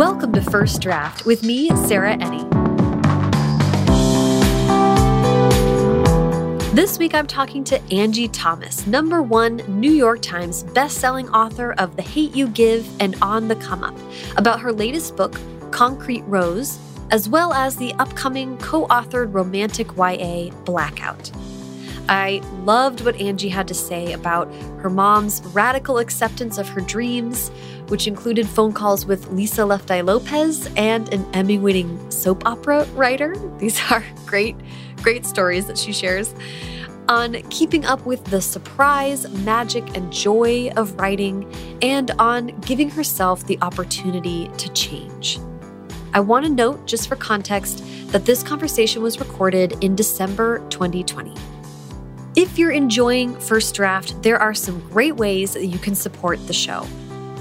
Welcome to First Draft with me, Sarah Enni. This week I'm talking to Angie Thomas, number one New York Times bestselling author of The Hate You Give and On the Come Up, about her latest book, Concrete Rose, as well as the upcoming co authored romantic YA Blackout. I loved what Angie had to say about her mom's radical acceptance of her dreams, which included phone calls with Lisa Left Eye Lopes and an Emmy winning soap opera writer. These are great, great stories that she shares. On keeping up with the surprise, magic, and joy of writing, and on giving herself the opportunity to change. I want to note, just for context, that this conversation was recorded in December 2020. If you're enjoying First Draft, there are some great ways that you can support the show.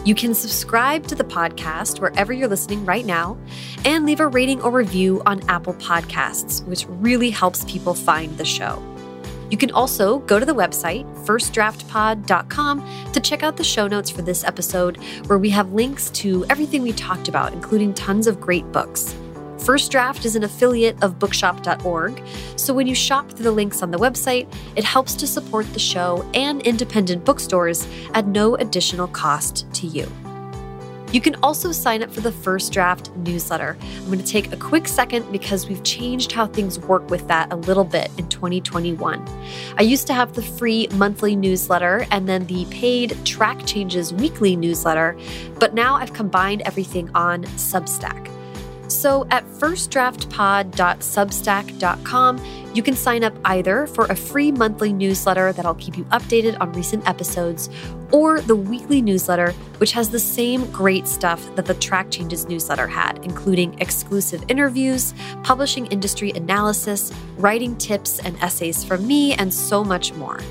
You can subscribe to the podcast wherever you're listening right now and leave a rating or review on Apple Podcasts, which really helps people find the show. You can also go to the website, firstdraftpod.com, to check out the show notes for this episode, where we have links to everything we talked about, including tons of great books. First Draft is an affiliate of bookshop.org, so when you shop through the links on the website, it helps to support the show and independent bookstores at no additional cost to you. You can also sign up for the First Draft newsletter. I'm going to take a quick second because we've changed how things work with that a little bit in 2021. I used to have the free monthly newsletter and then the paid Track Changes weekly newsletter, but now I've combined everything on Substack. So at firstdraftpod.substack.com, you can sign up either for a free monthly newsletter that'll keep you updated on recent episodes, or the weekly newsletter, which has the same great stuff that the Track Changes newsletter had, including exclusive interviews, publishing industry analysis, writing tips and essays from me, and so much more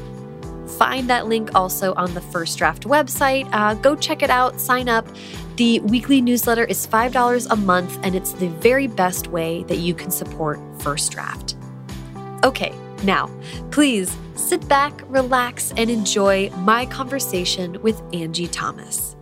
find that link also on the First Draft website. Uh, go check it out, sign up. The weekly newsletter is $5 a month, and it's the very best way that you can support First Draft. Okay, now, please sit back, relax, and enjoy my conversation with Angie Thomas.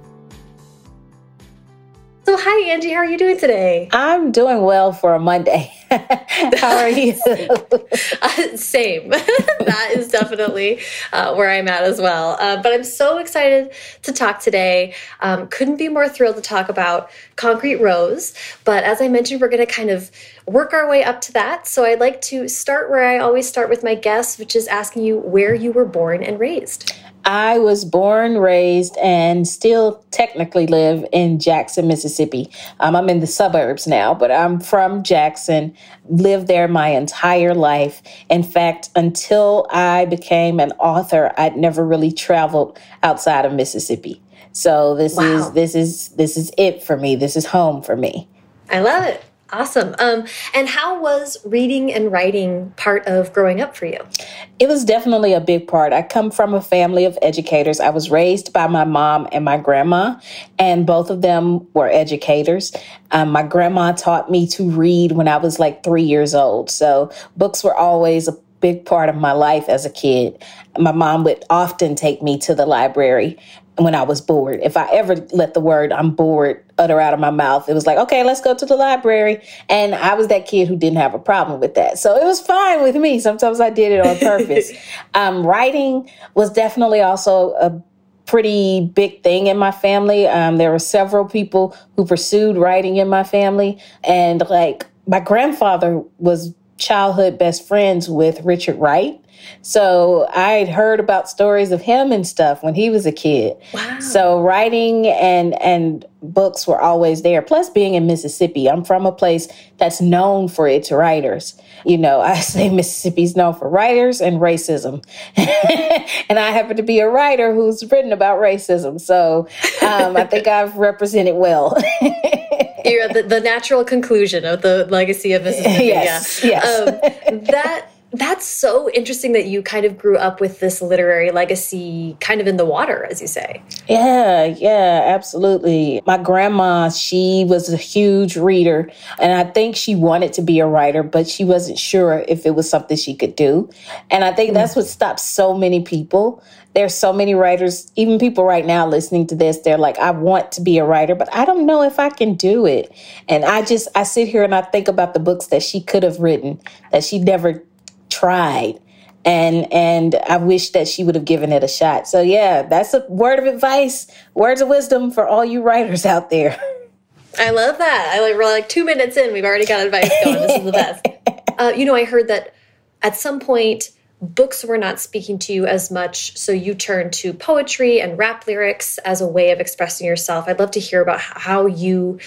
So, hi, Angie. How are you doing today? I'm doing well for a Monday. How are you? uh, same. that is definitely uh, where I'm at as well. Uh, but I'm so excited to talk today. Um, couldn't be more thrilled to talk about Concrete Rose. But as I mentioned, we're going to kind of work our way up to that. So I'd like to start where I always start with my guests, which is asking you where you were born and raised. I was born, raised, and still technically live in Jackson, Mississippi. Um, I'm in the suburbs now, but I'm from Jackson, lived there my entire life. In fact, until I became an author, I'd never really traveled outside of Mississippi. So this wow. is this is this is it for me. This is home for me. I love it. Awesome. Um, and how was reading and writing part of growing up for you? It was definitely a big part. I come from a family of educators. I was raised by my mom and my grandma, and both of them were educators. Um, my grandma taught me to read when I was like three years old. So books were always a big part of my life as a kid. My mom would often take me to the library when I was bored. If I ever let the word I'm bored utter out of my mouth, it was like, okay, let's go to the library. And I was that kid who didn't have a problem with that. So it was fine with me. Sometimes I did it on purpose. um, writing was definitely also a pretty big thing in my family. Um, there were several people who pursued writing in my family. And like my grandfather was childhood best friends with Richard Wright. So I'd heard about stories of him and stuff when he was a kid. Wow. So writing and and books were always there. Plus being in Mississippi, I'm from a place that's known for its writers. You know, I say Mississippi's known for writers and racism. and I happen to be a writer who's written about racism. So um, I think I've represented well. You're the, the natural conclusion of the legacy of Mississippi. Yes, yeah. yes. Um, that that's so interesting that you kind of grew up with this literary legacy kind of in the water, as you say. Yeah, yeah, absolutely. My grandma, she was a huge reader, and I think she wanted to be a writer, but she wasn't sure if it was something she could do. And I think that's what stops so many people. There's so many writers, even people right now listening to this, they're like, I want to be a writer, but I don't know if I can do it. And I just, I sit here and I think about the books that she could have written that she never tried and and I wish that she would have given it a shot. So yeah, that's a word of advice, words of wisdom for all you writers out there. I love that. I like we're like two minutes in, we've already got advice going. This is the best. Uh, you know, I heard that at some point books were not speaking to you as much, so you turned to poetry and rap lyrics as a way of expressing yourself. I'd love to hear about how you,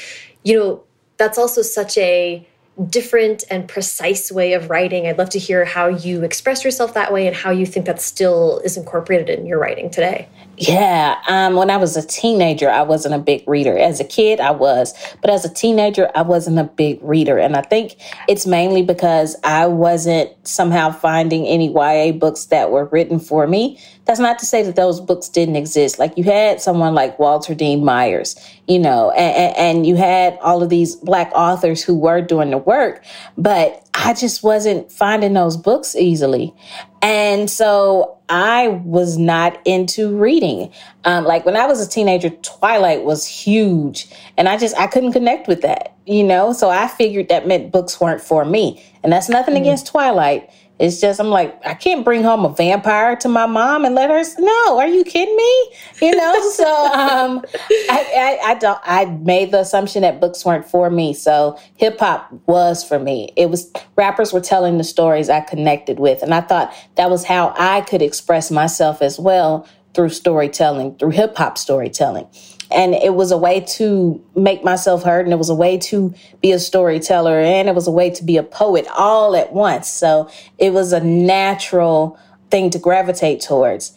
you know, that's also such a different and precise way of writing. I'd love to hear how you express yourself that way and how you think that still is incorporated in your writing today. Yeah, um, when I was a teenager, I wasn't a big reader. As a kid, I was, but as a teenager, I wasn't a big reader. And I think it's mainly because I wasn't somehow finding any YA books that were written for me. That's not to say that those books didn't exist. Like you had someone like Walter Dean Myers, you know, and, and you had all of these Black authors who were doing the work, but I just wasn't finding those books easily. And so I was not into reading. Um, like when I was a teenager, Twilight was huge, and I just I couldn't connect with that, you know. So I figured that meant books weren't for me, and that's nothing mm-hmm. against Twilight. It's just I'm like I can't bring home a vampire to my mom and let her. No, are you kidding me? You know. so um, I, I, I don't. I made the assumption that books weren't for me. So hip hop was for me. It was rappers were telling the stories I connected with, and I thought that was how I could express myself as well through storytelling, through hip hop storytelling. And it was a way to make myself heard, and it was a way to be a storyteller, and it was a way to be a poet all at once. So it was a natural thing to gravitate towards.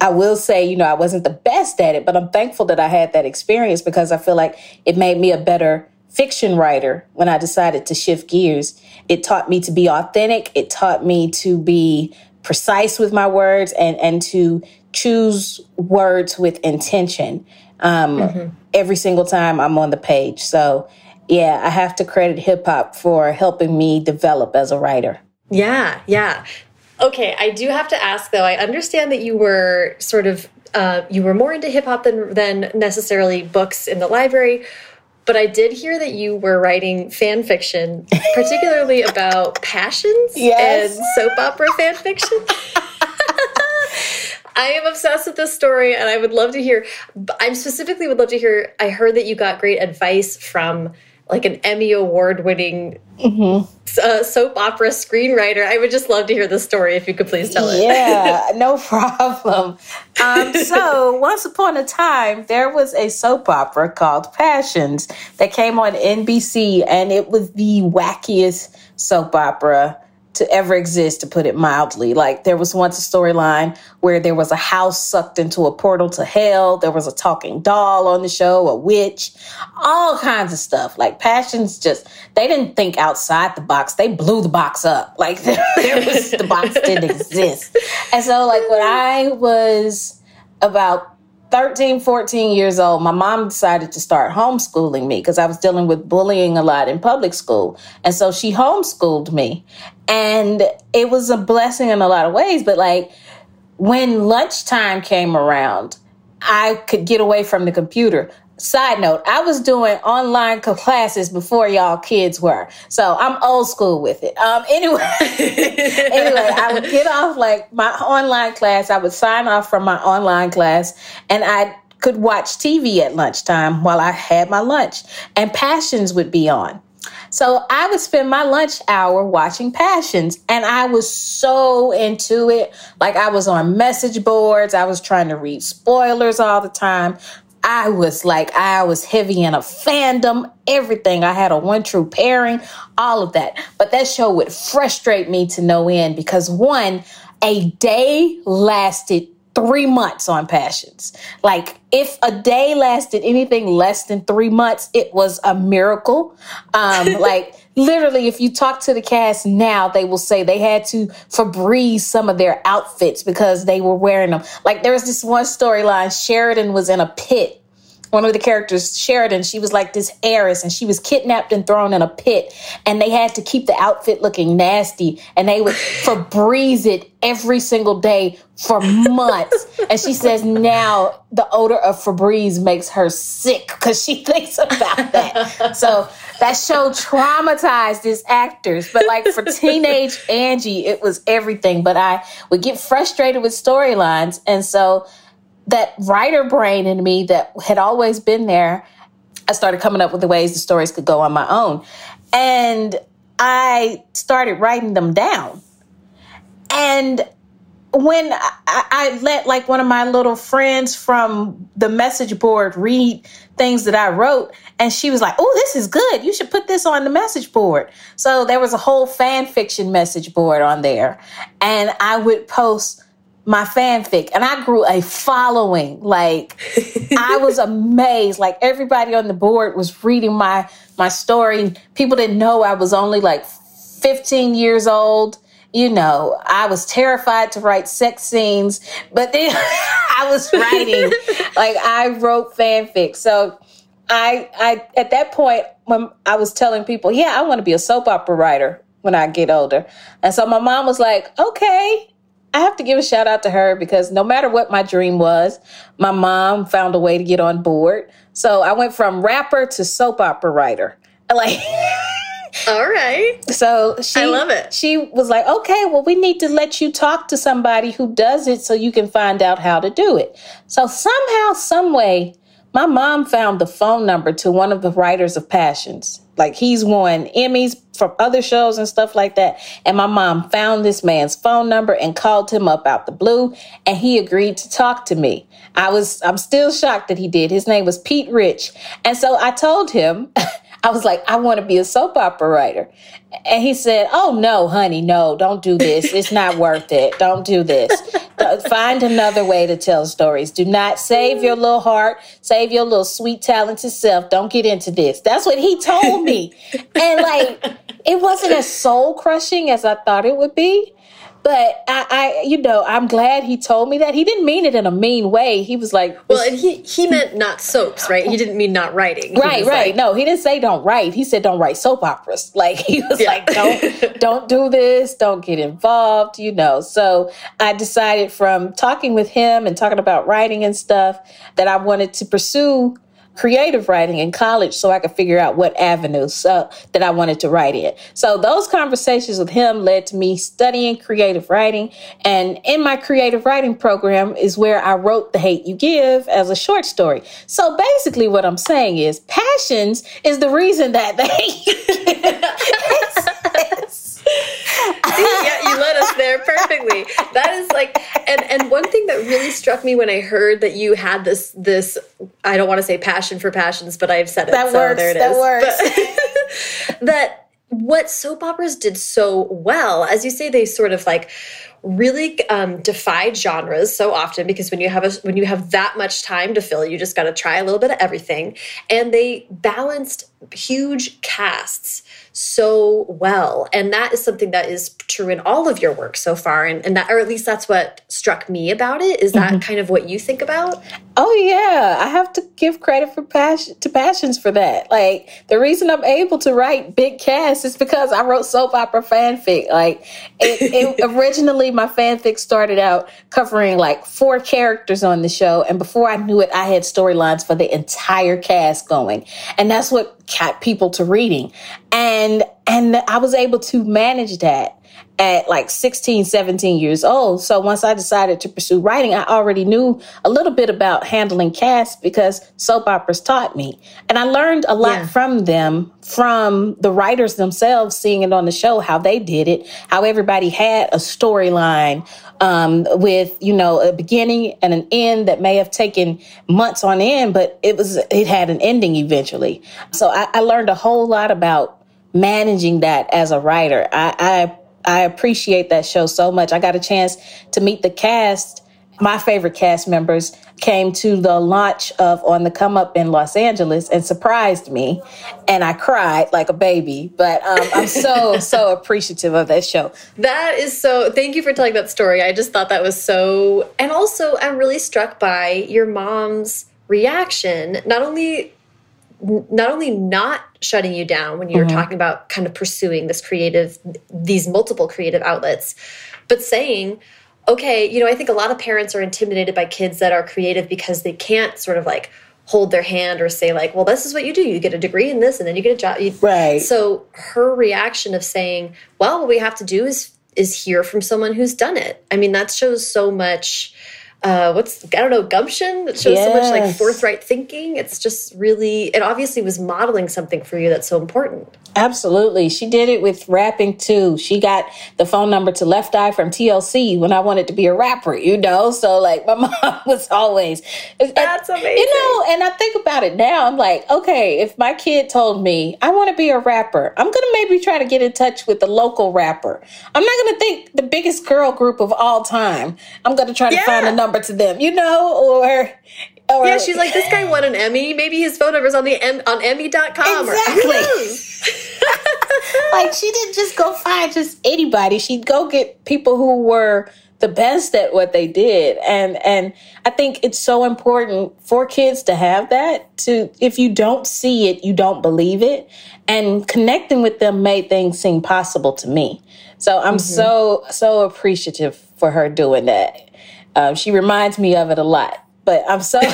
I will say, you know, I wasn't the best at it, but I'm thankful that I had that experience because I feel like it made me a better fiction writer when I decided to shift gears. It taught me to be authentic. It taught me to be precise with my words and, and to choose words with intention um, mm-hmm. every single time I'm on the page. So, yeah, I have to credit hip hop for helping me develop as a writer. Yeah, yeah. Okay, I do have to ask though. I understand that you were sort of uh, you were more into hip hop than than necessarily books in the library. But I did hear that you were writing fan fiction, particularly about passions yes. and soap opera fan fiction. I am obsessed with this story and I would love to hear. I specifically would love to hear. I heard that you got great advice from like an Emmy award winning mm -hmm. uh, soap opera screenwriter. I would just love to hear the story if you could please tell it. Yeah, no problem. Um, so, once upon a time, there was a soap opera called Passions that came on NBC, and it was the wackiest soap opera to ever exist, to put it mildly. Like there was once a storyline where there was a house sucked into a portal to hell. There was a talking doll on the show, a witch, all kinds of stuff. Like Passions just, they didn't think outside the box. They blew the box up. Like there, was, the box didn't exist. And so like when I was about 13, 14 years old, my mom decided to start homeschooling me because I was dealing with bullying a lot in public school. And so she homeschooled me. And it was a blessing in a lot of ways. But like when lunchtime came around, I could get away from the computer. Side note, I was doing online classes before y'all kids were. So I'm old school with it. Um, anyway, anyway, I would get off like my online class. I would sign off from my online class and I could watch TV at lunchtime while I had my lunch and Passions would be on. So I would spend my lunch hour watching Passions and I was so into it. Like I was on message boards. I was trying to read spoilers all the time. I was like, I was heavy in a fandom, everything. I had a one true pairing, all of that. But that show would frustrate me to no end because one, a day lasted three months on Passions. Like, if a day lasted anything less than three months, it was a miracle. Um, like, literally, if you talk to the cast now, they will say they had to Febreze some of their outfits because they were wearing them. Like, there was this one storyline Sheridan was in a pit one of the characters, Sheridan, she was like this heiress and she was kidnapped and thrown in a pit. And they had to keep the outfit looking nasty and they would Febreze it every single day for months. and she says now the odor of Febreze makes her sick because she thinks about that. so that show traumatized these actors. But like for teenage Angie, it was everything. But I would get frustrated with storylines. And so that writer brain in me that had always been there, I started coming up with the ways the stories could go on my own. And I started writing them down. And when I, I, let like one of my little friends from the message board read things that I wrote, and she was like, "Oh, this is good. You should put this on the message board." So there was a whole fan fiction message board on there, and I would post my fanfic and I grew a following. Like I was amazed. Like everybody on the board was reading my my story. People didn't know I was only like 15 years old. You know, I was terrified to write sex scenes, but then I was writing like I wrote fanfic. So I I at that point when I was telling people, yeah, I want to be a soap opera writer when I get older. And so my mom was like, "Okay, I have to give a shout out to her because no matter what my dream was, my mom found a way to get on board. So I went from rapper to soap opera writer. Like, all right. So she, I love it. She was like, okay, well, we need to let you talk to somebody who does it so you can find out how to do it. So somehow, some way, my mom found the phone number to one of the writers of Passions. Like he's won Emmys from other shows and stuff like that. And my mom found this man's phone number and called him up out the blue and he agreed to talk to me. I was I'm still shocked that he did. His name was Pete Rich. And so I told him I was like, I want to be a soap opera writer. And he said, Oh, no, honey, no, don't do this. It's not worth it. Don't do this. Find another way to tell stories. Do not save your little heart, save your little sweet, talented self. Don't get into this. That's what he told me. and like, it wasn't as soul crushing as I thought it would be. But I, I, you know, I'm glad he told me that. He didn't mean it in a mean way. He was like, well, and he he meant not soaps, right? He didn't mean not writing. He right, right. Like, no, he didn't say don't write. He said don't write soap operas. Like he was yeah. like, don't don't do this. Don't get involved. You know. So I decided from talking with him and talking about writing and stuff that I wanted to pursue creative writing in college so I could figure out what avenues uh, that I wanted to write in. So those conversations with him led to me studying creative writing. And in my creative writing program is where I wrote The Hate You Give as a short story. So basically what I'm saying is passions is the reason that The Give yeah, you led us there perfectly. That is like, and and one thing that really struck me when I heard that you had this this I don't want to say passion for passions, but I've said it. That so works. There it that is. works. that what soap operas did so well, as you say, they sort of like really um, defied genres so often because when you have a when you have that much time to fill, you just got to try a little bit of everything, and they balanced huge casts so well. And that is something that is true in all of your work so far. And, and that, or at least that's what struck me about it. Is that mm -hmm. kind of what you think about? Oh yeah. I have to give credit for passion to passions for that. Like the reason I'm able to write big casts is because I wrote soap opera fanfic. Like it, it originally my fanfic started out covering like four characters on the show. And before I knew it, I had storylines for the entire cast going. And that's what got people to reading. And and I was able to manage that at like 16, 17 years old. So once I decided to pursue writing, I already knew a little bit about handling casts because soap operas taught me. And I learned a lot yeah. from them, from the writers themselves, seeing it on the show, how they did it, how everybody had a storyline um, with, you know, a beginning and an end that may have taken months on end, but it was, it had an ending eventually. So I, I learned a whole lot about managing that as a writer. I, I I appreciate that show so much. I got a chance to meet the cast my favorite cast members came to the launch of On the Come Up in Los Angeles and surprised me. And I cried like a baby. But um, I'm so, so appreciative of that show. That is so, thank you for telling that story. I just thought that was so, and also I'm really struck by your mom's reaction, not only not only not shutting you down when you're mm -hmm. talking about kind of pursuing this creative these multiple creative outlets but saying okay, you know, I think a lot of parents are intimidated by kids that are creative because they can't sort of like hold their hand or say like, well, this is what you do. You get a degree in this and then you get a job. Right. So her reaction of saying, well, what we have to do is is hear from someone who's done it. I mean, that shows so much uh, what's I don't know gumption that shows yes. so much like forthright thinking. It's just really it obviously was modeling something for you that's so important. Absolutely, she did it with rapping too. She got the phone number to Left Eye from TLC when I wanted to be a rapper. You know, so like my mom was always that's amazing. You know, and I think about it now. I'm like, okay, if my kid told me I want to be a rapper, I'm gonna maybe try to get in touch with the local rapper. I'm not gonna think the biggest girl group of all time. I'm gonna try to yeah. find a number to them, you know, or or, yeah, she's like, this guy won an Emmy. Maybe his phone number's on the M on Emmy.com. Exactly. like she didn't just go find just anybody. She'd go get people who were the best at what they did. And and I think it's so important for kids to have that. To if you don't see it, you don't believe it. And connecting with them made things seem possible to me. So I'm mm -hmm. so so appreciative for her doing that. Um, she reminds me of it a lot, but I'm so.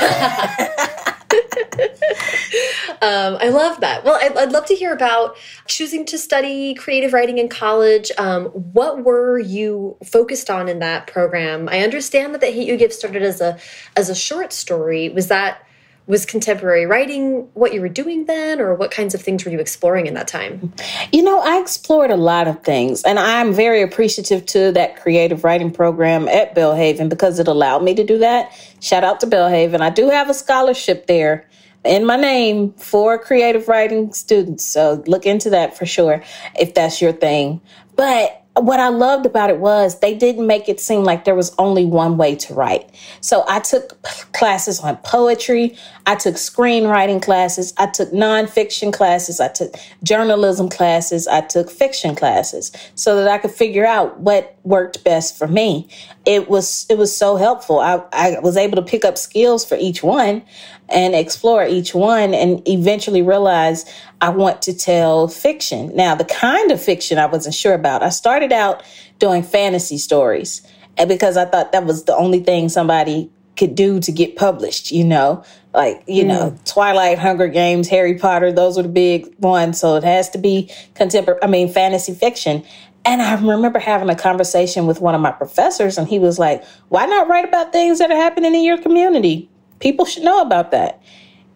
um, I love that. Well, I'd, I'd, love to hear about choosing to study creative writing in college. Um, what were you focused on in that program? I understand that the Hate You Give started as a as a short story. Was that was contemporary writing what you were doing then or what kinds of things were you exploring in that time? You know i explored a lot of things and i'm very appreciative to that creative writing program at Belhaven because it allowed me to do that. Shout out to Belhaven. I do have a scholarship there in my name for creative writing students so look into that for sure if that's your thing. But what I loved about it was they didn't make it seem like there was only one way to write. So I took classes on poetry, I took screenwriting classes, I took nonfiction classes, I took journalism classes, I took fiction classes so that I could figure out what worked best for me. It was it was so helpful. I, I was able to pick up skills for each one and explore each one and eventually realize I want to tell fiction. Now, the kind of fiction I wasn't sure about. I started out doing fantasy stories and because I thought that was the only thing somebody could do to get published, you know, like, you mm. know, Twilight, Hunger Games, Harry Potter, those were the big ones. So it has to be contemporary, I mean, fantasy fiction. And I remember having a conversation with one of my professors, and he was like, Why not write about things that are happening in your community? People should know about that.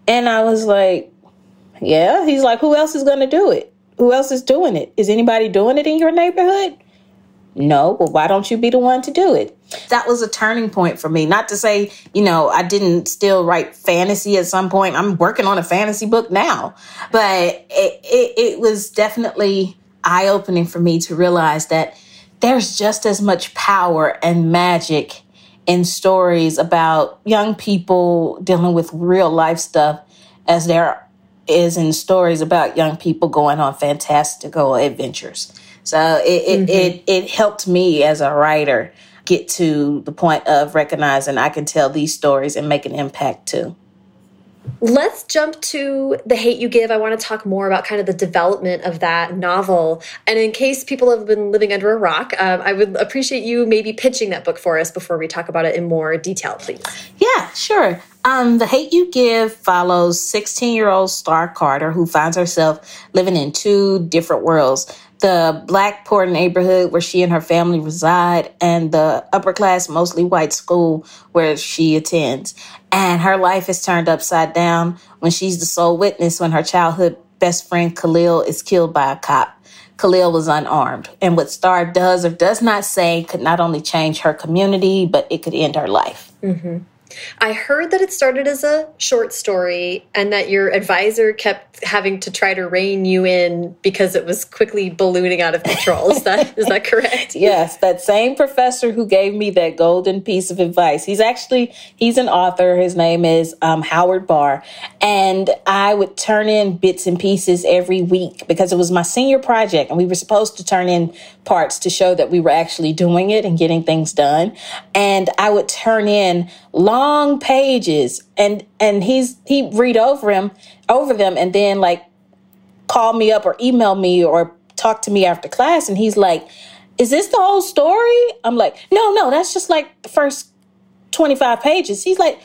And I was like, Yeah. He's like, Who else is going to do it? Who else is doing it? Is anybody doing it in your neighborhood? No. Well, why don't you be the one to do it? That was a turning point for me. Not to say, you know, I didn't still write fantasy at some point. I'm working on a fantasy book now. But it, it, it was definitely eye opening for me to realize that there's just as much power and magic in stories about young people dealing with real life stuff as there is in stories about young people going on fantastical adventures. So it, it, mm-hmm. it, it helped me as a writer get to the point of recognizing I can tell these stories and make an impact too. Let's jump to The Hate You Give. I want to talk more about kind of the development of that novel. And in case people have been living under a rock, um, I would appreciate you maybe pitching that book for us before we talk about it in more detail, please. Yeah, sure. Um, the Hate You Give follows 16 year old Star Carter, who finds herself living in two different worlds the black poor neighborhood where she and her family reside, and the upper class, mostly white school where she attends. And her life is turned upside down when she's the sole witness when her childhood best friend Khalil is killed by a cop. Khalil was unarmed. And what Star does or does not say could not only change her community, but it could end her life. Mm-hmm. I heard that it started as a short story and that your advisor kept having to try to rein you in because it was quickly ballooning out of control. Is that is that correct? yes, that same professor who gave me that golden piece of advice. He's actually he's an author. His name is um, Howard Bahr, and I would turn in bits and pieces every week because it was my senior project, and we were supposed to turn in parts to show that we were actually doing it and getting things done. And I would turn in long pages and and he's he read over him over them and then like call me up or email me or talk to me after class. And he's like is this the whole story? I'm like no no that's just like the first 25 pages. He's like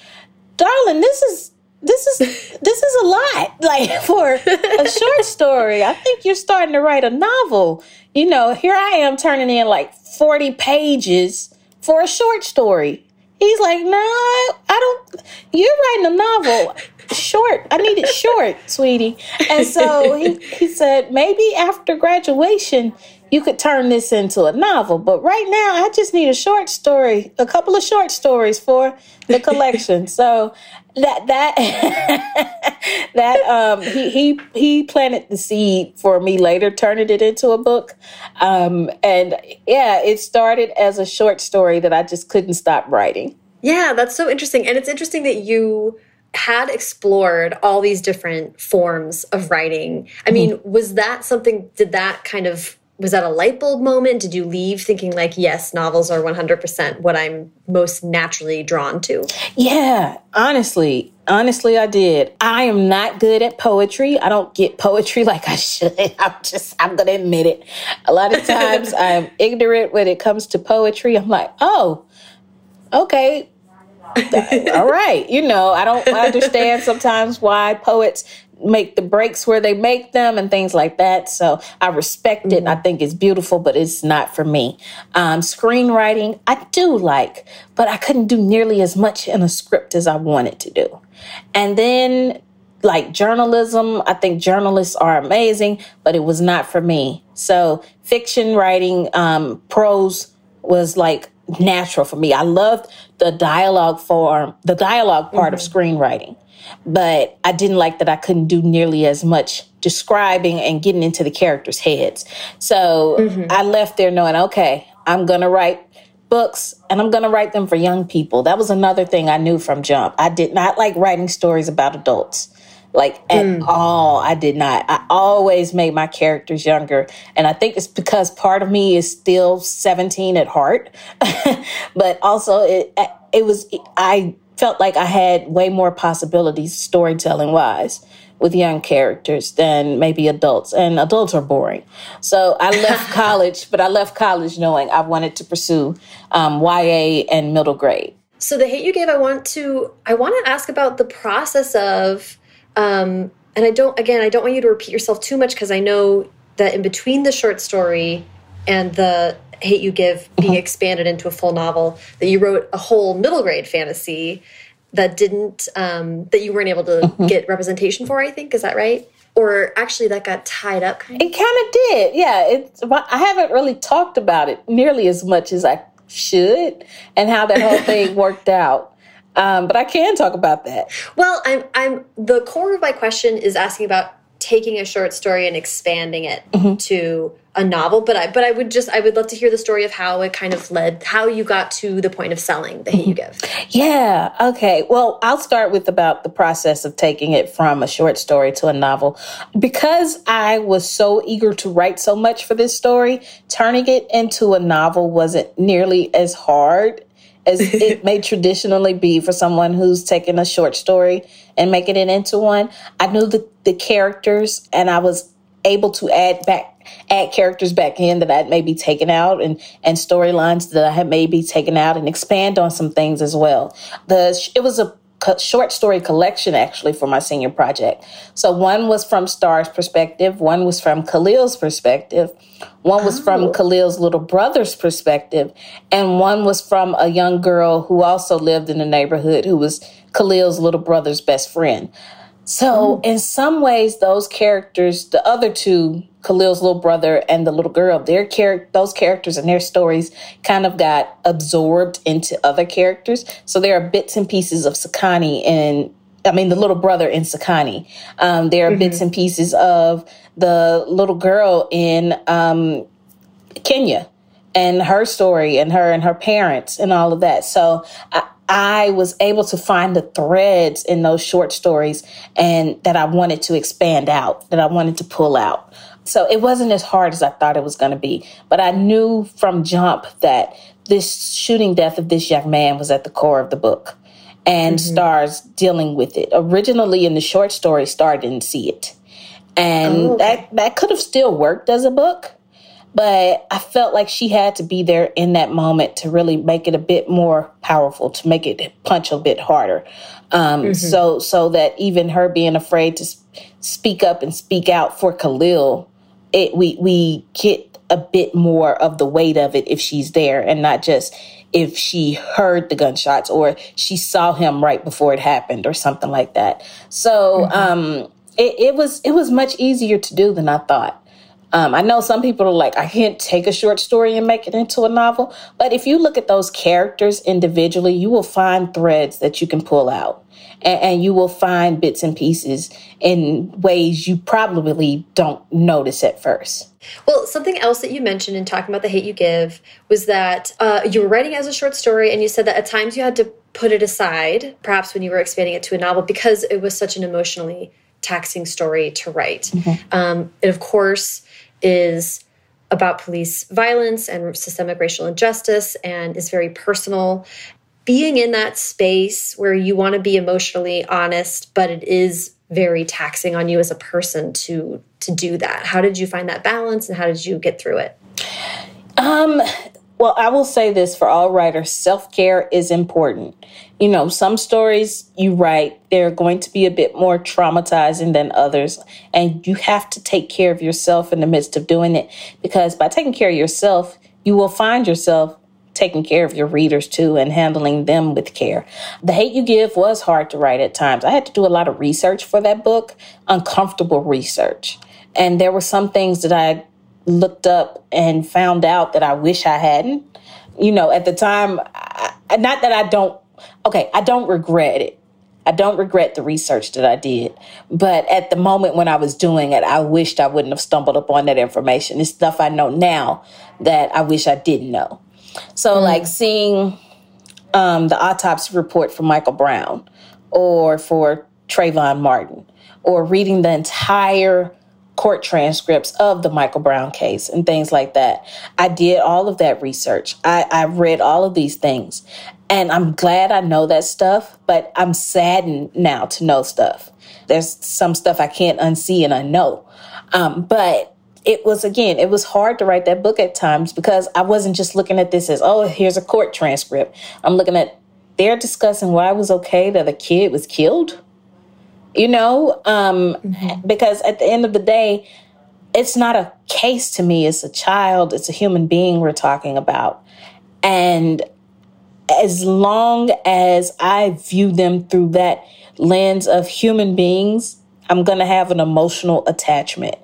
darling this is this is this is a lot like for a short story i think you're starting to write a novel you know here i am turning in like 40 pages for a short story He's like, no, I don't. You're writing a novel, short. I need it short, sweetie. And so he, he said, maybe after graduation, you could turn this into a novel. But right now, I just need a short story, a couple of short stories for the collection. so that that that um he he he planted the seed for me later turning it into a book. Um and yeah it started as a short story that i just couldn't stop writing. Yeah that's so interesting. And it's interesting that you had explored all these different forms of writing. I mean mm -hmm. was that something did that kind of was that a light bulb moment? Did you leave thinking like, yes, novels are 100% what I'm most naturally drawn to? Yeah, honestly, honestly, I did. I am not good at poetry. I don't get poetry like I should. I'm just, I'm going to admit it. A lot of times I'm ignorant when it comes to poetry. I'm like, oh, okay, all right. You know, I don't understand sometimes why poets make the breaks where they make them and things like that. So I respect it. Mm-hmm. I think it's beautiful, but it's not for me. Um, screenwriting, I do like, but I couldn't do nearly as much in a script as I wanted to do. And then like journalism, I think journalists are amazing, but it was not for me. So fiction writing, um, prose was like natural for me. I loved the dialogue form, the dialogue part mm-hmm. of screenwriting but I didn't like that I couldn't do nearly as much describing and getting into the characters' heads. So mm-hmm. I left there knowing, okay, I'm going to write books and I'm going to write them for young people. That was another thing I knew from jump. I did not like writing stories about adults. Like at mm. all, I did not. I always made my characters younger. And I think it's because part of me is still 17 at heart. but also it it was I felt like I had way more possibilities storytelling wise with young characters than maybe adults, and adults are boring. So I left college, but I left college knowing I wanted to pursue um, YA and middle grade. So the hate you gave, I want to I want to ask about the process of, um, and I don't again I don't want you to repeat yourself too much because I know that in between the short story and the Hate You Give being mm-hmm. expanded into a full novel, that you wrote a whole middle grade fantasy that didn't, um, that you weren't able to mm -hmm. get representation for, I think. Is that right? Or actually, that got tied up? Kind of? It kind of did. Yeah. It's, I haven't really talked about it nearly as much as I should and how that whole thing worked out. Um, but I can talk about that. Well, I'm, I'm, the core of my question is asking about taking a short story and expanding it mm -hmm. to a novel but i but i would just i would love to hear the story of how it kind of led how you got to the point of selling the hate you give yeah okay well i'll start with about the process of taking it from a short story to a novel because i was so eager to write so much for this story turning it into a novel wasn't nearly as hard as it may traditionally be for someone who's taken a short story and making it into one i knew the, the characters and i was able to add back add characters back in that I'd maybe taken out and and storylines that I had maybe taken out and expand on some things as well. The it was a short story collection actually for my senior project. So one was from Star's perspective, one was from Khalil's perspective, one was oh. from Khalil's little brother's perspective, and one was from a young girl who also lived in the neighborhood who was Khalil's little brother's best friend. So, mm. in some ways, those characters, the other two, Khalil's little brother and the little girl, their char- those characters and their stories kind of got absorbed into other characters. So there are bits and pieces of Sekani and I mean the little brother in Sekani. Um, there are mm-hmm. bits and pieces of the little girl in um, Kenya and her story and her and her parents and all of that. So I, I was able to find the threads in those short stories and that I wanted to expand out, that I wanted to pull out. So it wasn't as hard as I thought it was going to be. But I knew from jump that this shooting death of this young man was at the core of the book and mm-hmm. Star's dealing with it. Originally in the short story, Star didn't see it. And oh, okay. that, that could have still worked as a book but I felt like she had to be there in that moment to really make it a bit more powerful, to make it punch a bit harder. Um, mm-hmm. So, so that even her being afraid to speak up and speak out for Khalil, it we we get a bit more of the weight of it if she's there, and not just if she heard the gunshots or she saw him right before it happened or something like that. So, mm-hmm. um, it, it was it was much easier to do than I thought. Um, I know some people are like, I can't take a short story and make it into a novel. But if you look at those characters individually, you will find threads that you can pull out. And, and you will find bits and pieces in ways you probably don't notice at first. Well, something else that you mentioned in talking about The Hate You Give was that uh, you were writing as a short story, and you said that at times you had to put it aside, perhaps when you were expanding it to a novel, because it was such an emotionally taxing story to write. Mm -hmm. um, and of course, is about police violence and systemic racial injustice and is very personal. Being in that space where you want to be emotionally honest, but it is very taxing on you as a person to to do that. How did you find that balance and how did you get through it? Um well, I will say this for all writers self care is important. You know, some stories you write, they're going to be a bit more traumatizing than others. And you have to take care of yourself in the midst of doing it because by taking care of yourself, you will find yourself taking care of your readers too and handling them with care. The Hate You Give was hard to write at times. I had to do a lot of research for that book, uncomfortable research. And there were some things that I looked up and found out that I wish I hadn't. You know, at the time, I, not that I don't, okay, I don't regret it. I don't regret the research that I did. But at the moment when I was doing it, I wished I wouldn't have stumbled upon that information. It's stuff I know now that I wish I didn't know. So, mm. like seeing um, the autopsy report for Michael Brown or for Trayvon Martin or reading the entire court transcripts of the Michael Brown case and things like that. I did all of that research. I, I read all of these things. And I'm glad I know that stuff, but I'm saddened now to know stuff. There's some stuff I can't unsee and unknow. Um, but it was again, it was hard to write that book at times because I wasn't just looking at this as, oh, here's a court transcript. I'm looking at they're discussing why it was okay that a kid was killed you know? Um, mm-hmm. because at the end of the day it's not a case to me. It's a child. It's a human being we're talking about. And as long as i view them through that lens of human beings i'm going to have an emotional attachment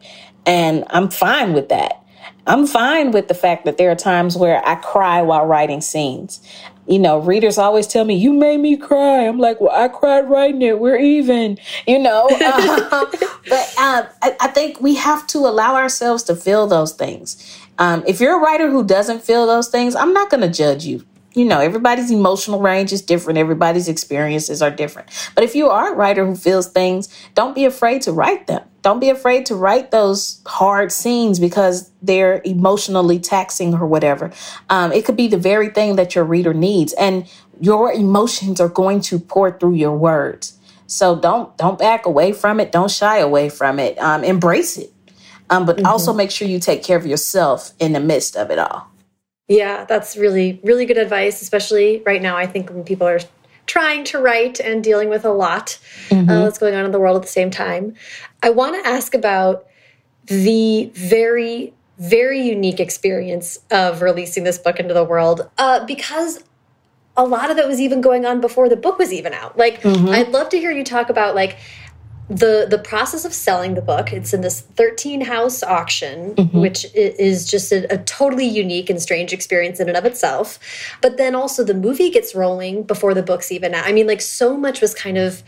and i'm fine with that I'm fine with the fact that there are times where I cry while writing scenes you know, readers always tell me, you made me cry. I'm like, well, I cried writing it. We're even, you know. Uh, but uh, I, I, think we have to allow ourselves to feel those things. Um, if you're a writer who doesn't feel those things, I'm not going to judge you. You know, everybody's emotional range is different. Everybody's experiences are different. But if you are a writer who feels things, don't be afraid to write them. Don't be afraid to write those hard scenes because they're emotionally taxing or whatever. Um, it could be the very thing that your reader needs, and your emotions are going to pour through your words. So don't don't back away from it. Don't shy away from it. Um, embrace it, um, but mm-hmm. also make sure you take care of yourself in the midst of it all. Yeah, that's really really good advice, especially right now. I think when people are trying to write and dealing with a lot mm -hmm. uh, that's going on in the world at the same time. I want to ask about the very, very unique experience of releasing this book into the world uh, because a lot of it was even going on before the book was even out. Like, mm -hmm. I'd love to hear you talk about like the the process of selling the book it's in this 13 house auction mm -hmm. which is just a, a, totally unique and strange experience in and of itself but then also the movie gets rolling before the book's even out i mean like so much was kind of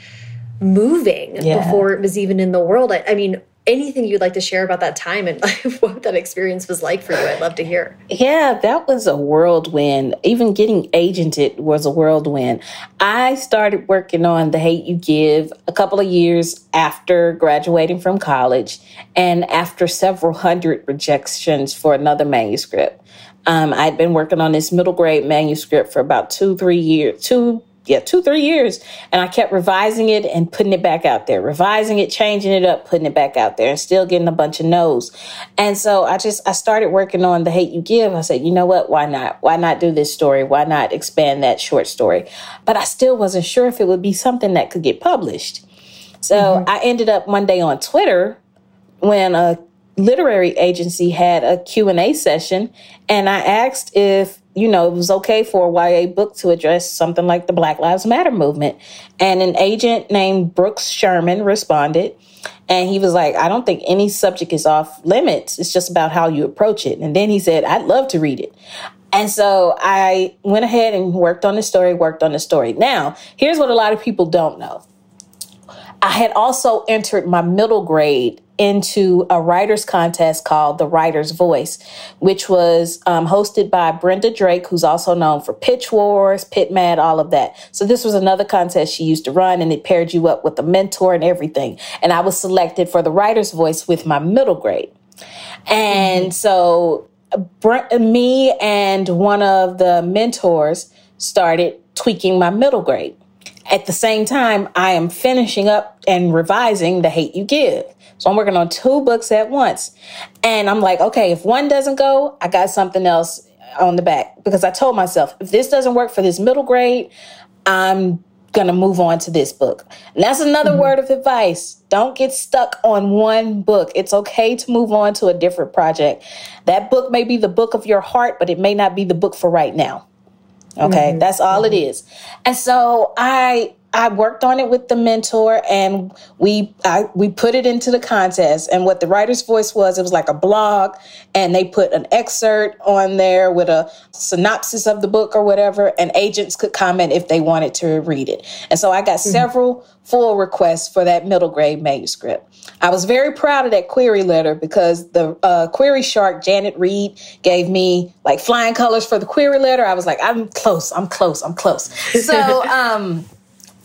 moving yeah. before it was even in the world I, I mean anything you'd like to share about that time and what that experience was like for you, I'd love to hear. Yeah, that was a whirlwind. Even getting agented was a whirlwind. I started working on The Hate You Give a couple of years after graduating from college and after several hundred rejections for another manuscript. Um, I'd been working on this middle grade manuscript for about two, three years, two yeah, two, three years. And I kept revising it and putting it back out there, revising it, changing it up, putting it back out there, and still getting a bunch of no's. And so I just, I started working on The Hate You Give. I said, you know what? Why not? Why not do this story? Why not expand that short story? But I still wasn't sure if it would be something that could get published. So mm-hmm. I ended up one day on Twitter when a literary agency had a Q&A session and I asked if you know, it was okay for a YA book to address something like the Black Lives Matter movement. And an agent named Brooks Sherman responded. And he was like, I don't think any subject is off limits. It's just about how you approach it. And then he said, I'd love to read it. And so I went ahead and worked on the story, worked on the story. Now, here's what a lot of people don't know. I had also entered my middle grade into a writer's contest called The Writer's Voice, which was um, hosted by Brenda Drake, who's also known for Pitch Wars, Pit Mad, all of that. So this was another contest she used to run, and it paired you up with a mentor and everything. And I was selected for The Writer's Voice with my middle grade. And mm-hmm. so me and one of the mentors started tweaking my middle grade. At the same time, I am finishing up and revising The Hate U Give. So I'm working on two books at once. And I'm like, okay, if one doesn't go, I got something else on the back because I told myself if this doesn't work for this middle grade, I'm going to move on to this book. And that's another mm-hmm. word of advice. Don't get stuck on one book. It's okay to move on to a different project. That book may be the book of your heart, but it may not be the book for right now. Okay, mm-hmm. that's all mm-hmm. it is. And so I I worked on it with the mentor and we I, we put it into the contest. And what the writer's voice was, it was like a blog and they put an excerpt on there with a synopsis of the book or whatever. And agents could comment if they wanted to read it. And so I got mm-hmm. several full requests for that middle grade manuscript. I was very proud of that query letter because the uh, query shark, Janet Reid, gave me like flying colors for the query letter. I was like, I'm close, I'm close, I'm close. So, um,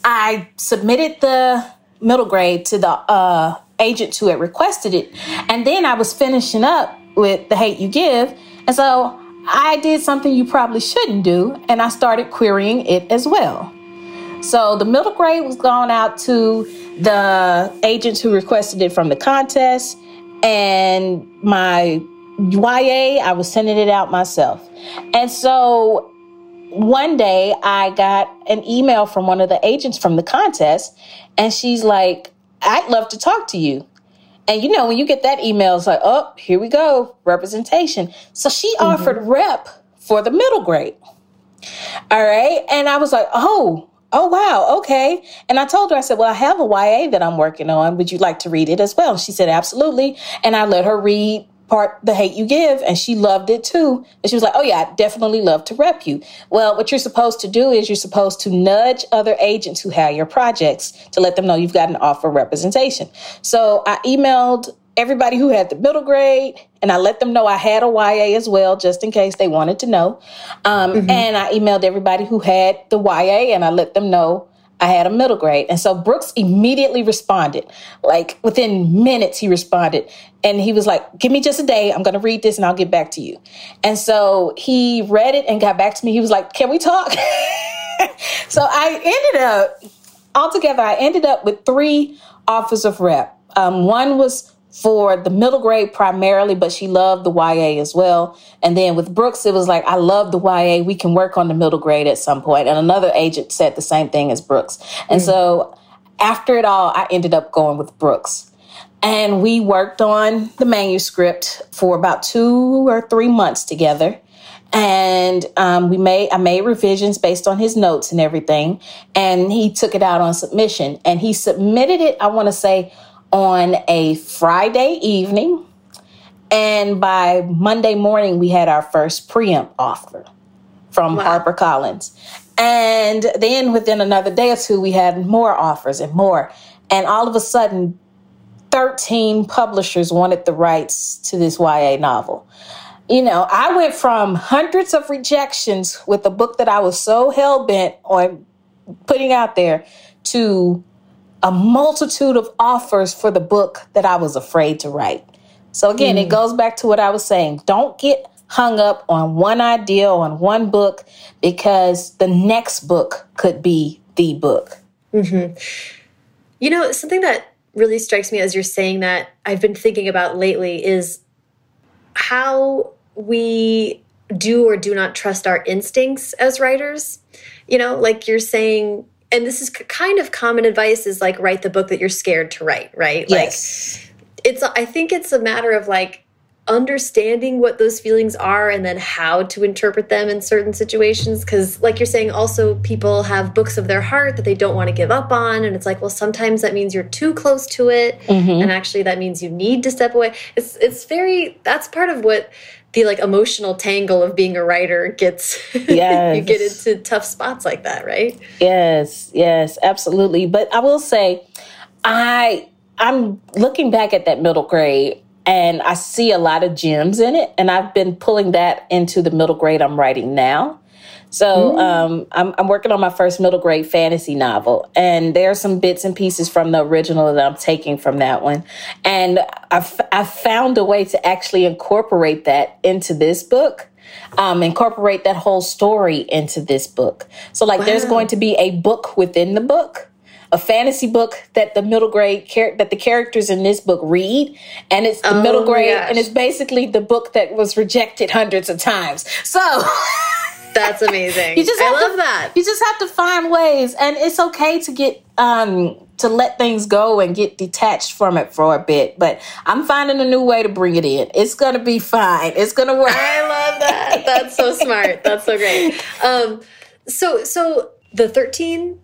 I submitted the middle grade to the uh, agent who had requested it. And then I was finishing up with The Hate U Give. And so I did something you probably shouldn't do, and I started querying it as well. So the middle grade was going out to the agents who requested it from the contest, and my YA, I was sending it out myself. And so one day I got an email from one of the agents from the contest, and she's like, I'd love to talk to you. And you know, when you get that email, it's like, oh, here we go, representation. So she mm-hmm. offered rep for the middle grade. All right. And I was like, oh, oh, wow, okay. And I told her, I said, well, I have a YA that I'm working on. Would you like to read it as well? And she said, absolutely. And I let her read part the hate U give and she loved it too and she was like oh yeah i definitely love to rep you well what you're supposed to do is you're supposed to nudge other agents who have your projects to let them know you've got an offer representation so i emailed everybody who had the middle grade and i let them know i had a ya as well just in case they wanted to know um, mm-hmm. and i emailed everybody who had the ya and i let them know I had a middle grade. And so Brooks immediately responded. Like within minutes, he responded. And he was like, Give me just a day. I'm going to read this and I'll get back to you. And so he read it and got back to me. He was like, Can we talk? so I ended up, altogether, I ended up with three offers of rep. Um, one was for the middle grade primarily, but she loved the YA as well. And then with Brooks, it was like, I love the YA. We can work on the middle grade at some point. And another agent said the same thing as Brooks. And mm. so after it all, I ended up going with Brooks. And we worked on the manuscript for about two or three months together. and um, we made I made revisions based on his notes and everything, and he took it out on submission, and he submitted it. I want to say on a Friday evening, and by Monday morning we had our first preempt offer from wow. HarperCollins, and then within another day or two we had more offers and more, and all of a sudden. 13 publishers wanted the rights to this YA novel you know, I went from hundreds of rejections with a book that I was so hell bent on putting out there to a multitude of offers for the book that I was afraid to write. So again, mm. it goes back to what I was saying. Don't get hung up on one idea, on one book, because the next book could be the book. Mm-hmm. You know, something that really strikes me as you're saying that I've been thinking about lately is how we do or do not trust our instincts as writers. You know, like you're saying, and this is kind of common advice is like write the book that you're scared to write, right? Yes. Like it's I think it's a matter of like understanding what those feelings are and then how to interpret them in certain situations. Because like you're saying also people have books of their heart that they don't want to give up on and it's like well sometimes that means you're too close to it mm -hmm. and actually that means you need to step away. It's it's very that's part of what the like emotional tangle of being a writer gets. Yes. you get into tough spots like that right? Yes yes absolutely. But i will say i i'm looking back at that middle grade and i see a lot of gems in it and i've been pulling that into the middle grade i'm writing now so mm. um, I'm, I'm, working on my first middle grade fantasy novel, and there are some bits and pieces from the original that I'm taking from that one. And I've, I've found a way to actually incorporate that into this book. Um, incorporate that whole story into this book. So, like, wow. there's going to be a book within the book a fantasy book that the middle grade char- that the characters in this book read and it's the oh middle grade and it's basically the book that was rejected hundreds of times so That's amazing. you just I love to, that. You just have to find ways, and it's okay to get um to let things go and get detached from it for a bit. But I'm finding a new way to bring it in. It's gonna be fine. It's gonna work. I love that. That's so smart. That's so great. Um, so so the 13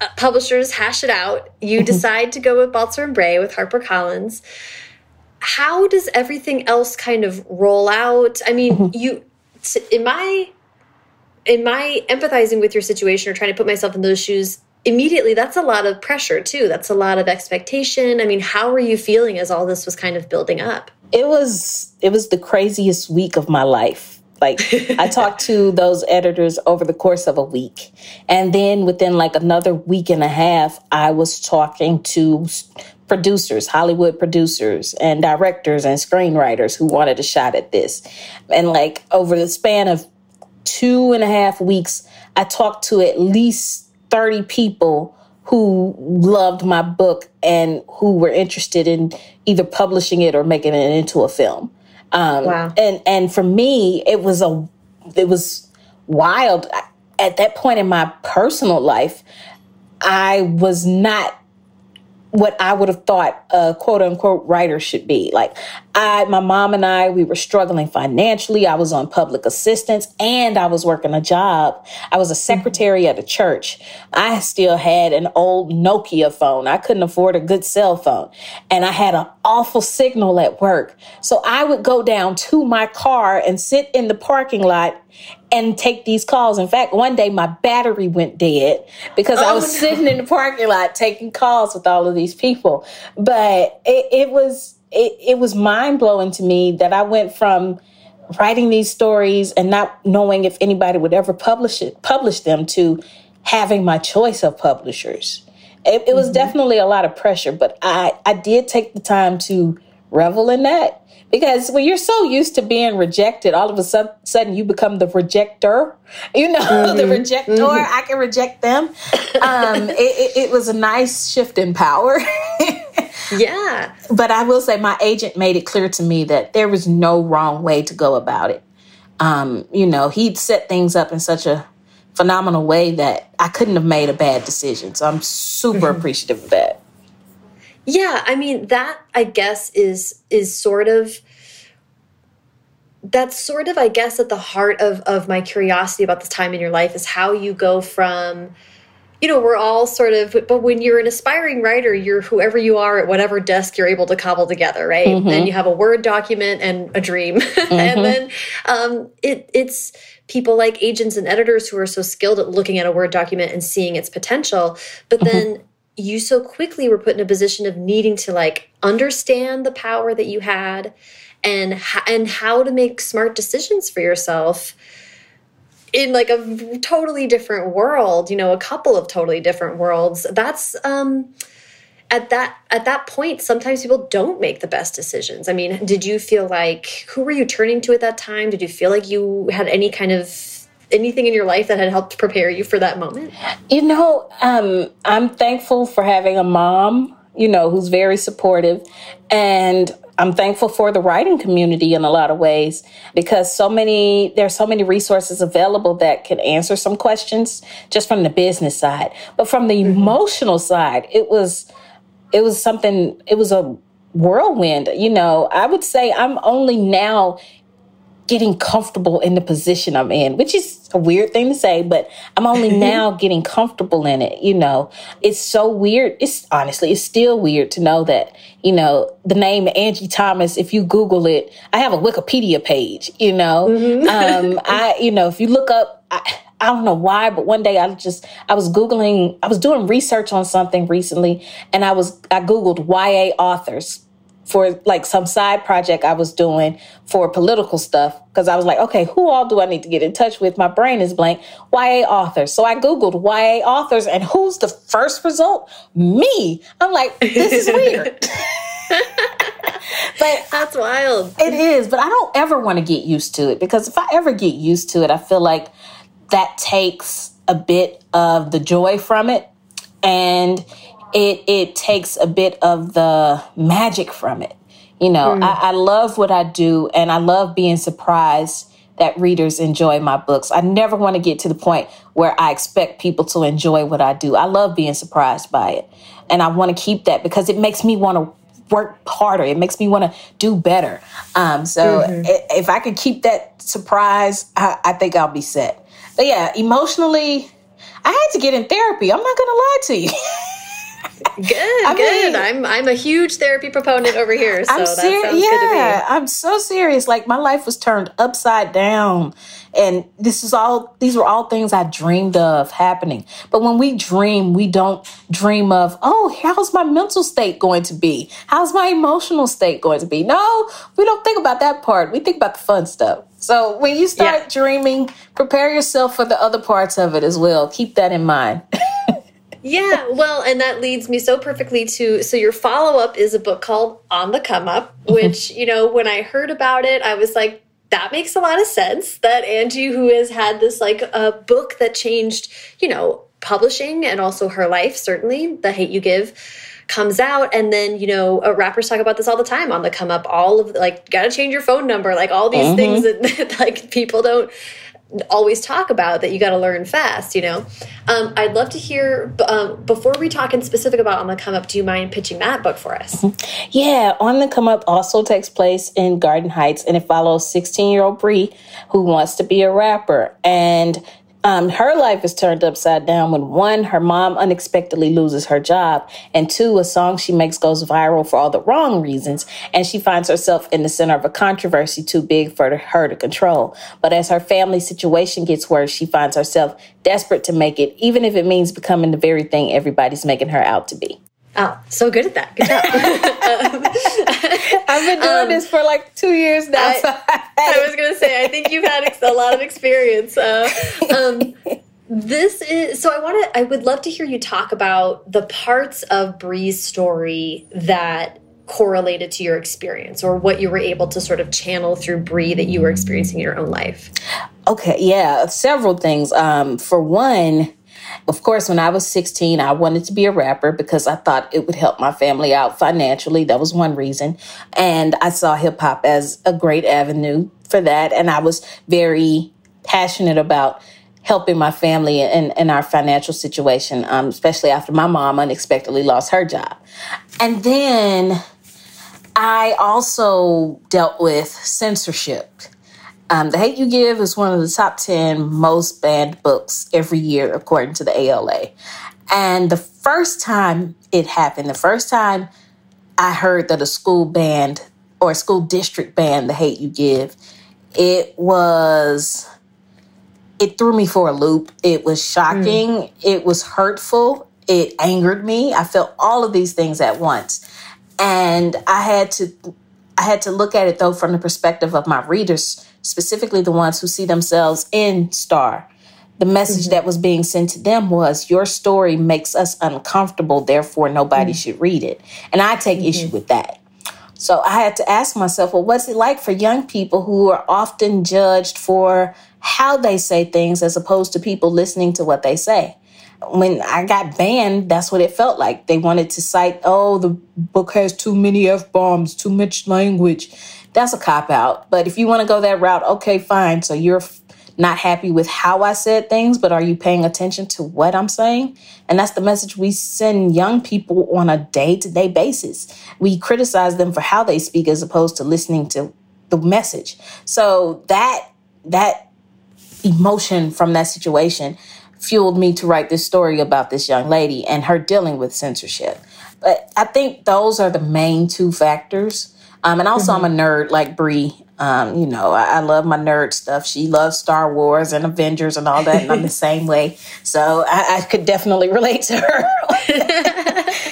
uh, publishers hash it out. You mm-hmm. decide to go with Balzer and Bray with HarperCollins. How does everything else kind of roll out? I mean, mm-hmm. you in my in my empathizing with your situation or trying to put myself in those shoes immediately that's a lot of pressure too that's a lot of expectation i mean how were you feeling as all this was kind of building up it was it was the craziest week of my life like i talked to those editors over the course of a week and then within like another week and a half i was talking to producers hollywood producers and directors and screenwriters who wanted a shot at this and like over the span of two and a half weeks, I talked to at least 30 people who loved my book and who were interested in either publishing it or making it into a film. Um, wow. And and for me, it was a it was wild. At that point in my personal life, I was not what I would have thought a quote unquote writer should be. Like I, my mom and I, we were struggling financially. I was on public assistance and I was working a job. I was a mm-hmm. secretary at a church. I still had an old Nokia phone. I couldn't afford a good cell phone and I had an awful signal at work. So I would go down to my car and sit in the parking lot and take these calls. In fact, one day my battery went dead because oh, I was no. sitting in the parking lot taking calls with all of these people. But it, it was it, it was mind blowing to me that I went from writing these stories and not knowing if anybody would ever publish it, publish them to having my choice of publishers. It, it was mm-hmm. definitely a lot of pressure, but I, I did take the time to revel in that because when you're so used to being rejected, all of a sudden you become the rejecter. You know, mm-hmm. the rejector. Mm-hmm. I can reject them. Um, it, it, it, was a nice shift in power. yeah. But I will say, my agent made it clear to me that there was no wrong way to go about it. Um, you know, he'd set things up in such a phenomenal way that I couldn't have made a bad decision. So I'm super mm-hmm. appreciative of that. Yeah, I mean that I guess is is sort of that's sort of, I guess, at the heart of, of my curiosity about this time in your life is how you go from, you know, we're all sort of, but when you're an aspiring writer, you're whoever you are at whatever desk you're able to cobble together, right? Mm -hmm. And you have a Word document and a dream. Mm -hmm. and mm-hmm. then um, it, it's people like agents and editors who are so skilled at looking at a Word document and seeing its potential. But mm -hmm. You so quickly were put in a position of needing to like understand the power that you had and and how to make smart decisions for yourself in like a totally different world you know a couple of totally different worlds. That's um at that at that point sometimes people don't make the best decisions. I mean did you feel like who were you turning to at that time? Did you feel like you had any kind of anything in your life that had helped prepare you for that moment you know um i'm thankful for having a mom you know who's very supportive and I'm thankful for the writing community in a lot of ways because so many there's so many resources available that can answer some questions just from the business side. But from the mm-hmm. emotional side, it was it was something it was a whirlwind. You know, I would say I'm only now getting comfortable in the position I'm in, which is a weird thing to say, but I'm only now getting comfortable in it. You know, it's so weird. It's honestly, it's still weird to know that, you know, the name Angie Thomas, if you Google it, I have a Wikipedia page, you know, mm-hmm. um, I, you know, if you look up, I, I don't know why, but one day I just I was googling, I was doing research on something recently, and I was I googled YA authors for like some side project I was doing for political stuff because I was like, okay, who all do I need to get in touch with? My brain is blank. YA authors. So I Googled YA authors, and who's the first result? Me. I'm like, this is weird. but that's wild. It is, but I don't ever want to get used to it because if I ever get used to it, I feel like that takes a bit of the joy from it. And it it takes a bit of the magic from it. You know, mm. I, I love what I do, and I love being surprised that readers enjoy my books. I never want to get to the point where I expect people to enjoy what I do. I love being surprised by it. And I want to keep that because it makes me want to work harder. It makes me want to do better. Um, so mm-hmm. if I could keep that surprise, I, I, think I'll be set. But yeah, emotionally, I had to get in therapy. I'm not going to lie to you. Good, I good. Mean, I'm I'm a huge therapy proponent over here. So I'm ser- yeah, I'm so serious. Like my life was turned upside down, and this is all. These were all things I dreamed of happening. But when we dream, we don't dream of, oh, how's my mental state going to be? How's my emotional state going to be? No, we don't think about that part. We think about the fun stuff. So when you start yeah. dreaming, prepare yourself for the other parts of it as well. Keep that in mind. yeah, well, and that leads me so perfectly to so your follow up is a book called On the Come Up, which, you know, when I heard about it, I was like, that makes a lot of sense that Angie, who has had this like a book that changed, you know, publishing and also her life, certainly, The Hate U Give comes out and then you know uh, rappers talk about this all the time on the come up all of like gotta change your phone number like all these mm -hmm. things that, that like people don't always talk about that you got to learn fast you know? Um, i'd love to hear um, before we talk in specific about on the come up do you mind pitching that book for us? Mm-hmm. yeah on the come up also takes place in garden heights and it follows 16 year old Bri who wants to be a rapper. And um, her life is turned upside down when one, her mom unexpectedly loses her job, and two, a song she makes goes viral for all the wrong reasons, and she finds herself in the center of a controversy too big for her to control. But as her family situation gets worse, she finds herself desperate to make it, even if it means becoming the very thing everybody's making her out to be. Oh, so good at that. Good job. I've been doing um, this for like two years now. I, so I, I was going to say, I think you've had a lot of experience. Uh, um, this is so I want to, I would love to hear you talk about the parts of Bri's story that correlated to your experience or what you were able to sort of channel through Bri that you were experiencing in your own life. Okay. Yeah. Several things. Um, for one, of course, when I was 16, I wanted to be a rapper because I thought it would help my family out financially. That was one reason. And I saw hip hop as a great avenue for that. And I was very passionate about helping my family and, and our financial situation, um, especially after my mom unexpectedly lost her job. And then I also dealt with censorship Um, the Hate U Give is one of the top 10 most banned books every year, according to the ALA. And the first time it happened, the first time I heard that a school banned or a school district banned The Hate U Give, it was it threw me for a loop. It was shocking. Mm. It was hurtful. It angered me. I felt all of these things at once. And I had to I had to look at it though from the perspective of my readers, specifically the ones who see themselves in Starr. The message mm-hmm. that was being sent to them was your story makes us uncomfortable, therefore nobody mm-hmm. should read it. And I take mm-hmm. issue with that. So I had to ask myself, well, what's it like for young people who are often judged for how they say things as opposed to people listening to what they say? when I got banned, that's what it felt like. They wanted to cite, oh, the book has too many F bombs, too much language. That's a cop out. But if you want to go that route, okay, fine. So you're not happy with how I said things, but are you paying attention to what I'm saying? And that's the message we send young people on a day to day basis. We criticize them for how they speak as opposed to listening to the message. So that, that emotion from that situation fueled me to write this story about this young lady and her dealing with censorship. But I think those are the main two factors. Um, and also, mm-hmm. I'm a mm-hmm. nerd like Bri. Um, you know, I, I, love my nerd stuff. She loves Star Wars and Avengers and all that, and I'm the same way. So I, I could definitely relate to her.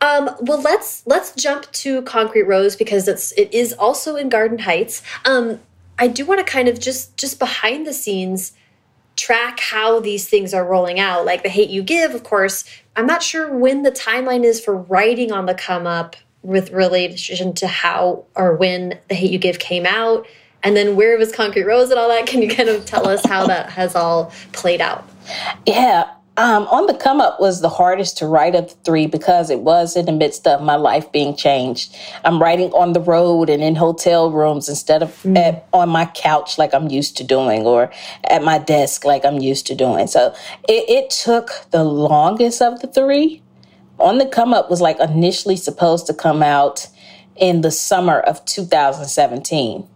Um, well, let's let's jump to Concrete Rose because it's it is also in Garden Heights. Um, I do want to kind of just just behind the scenes track how these things are rolling out. Like the hate U give, of course, I'm not sure when the timeline is for writing on the come up with relation to how or when the hate U give came out. And then where was Concrete Rose and all that? Can you kind of tell us how that has all played out? Yeah, um, on the come up was the hardest to write of the three because it was in the midst of my life being changed. I'm writing on the road and in hotel rooms instead of mm. at, on my couch like I'm used to doing or at my desk like I'm used to doing. So it, it took the longest of the three. On the come up was like initially supposed to come out in the summer of 2017.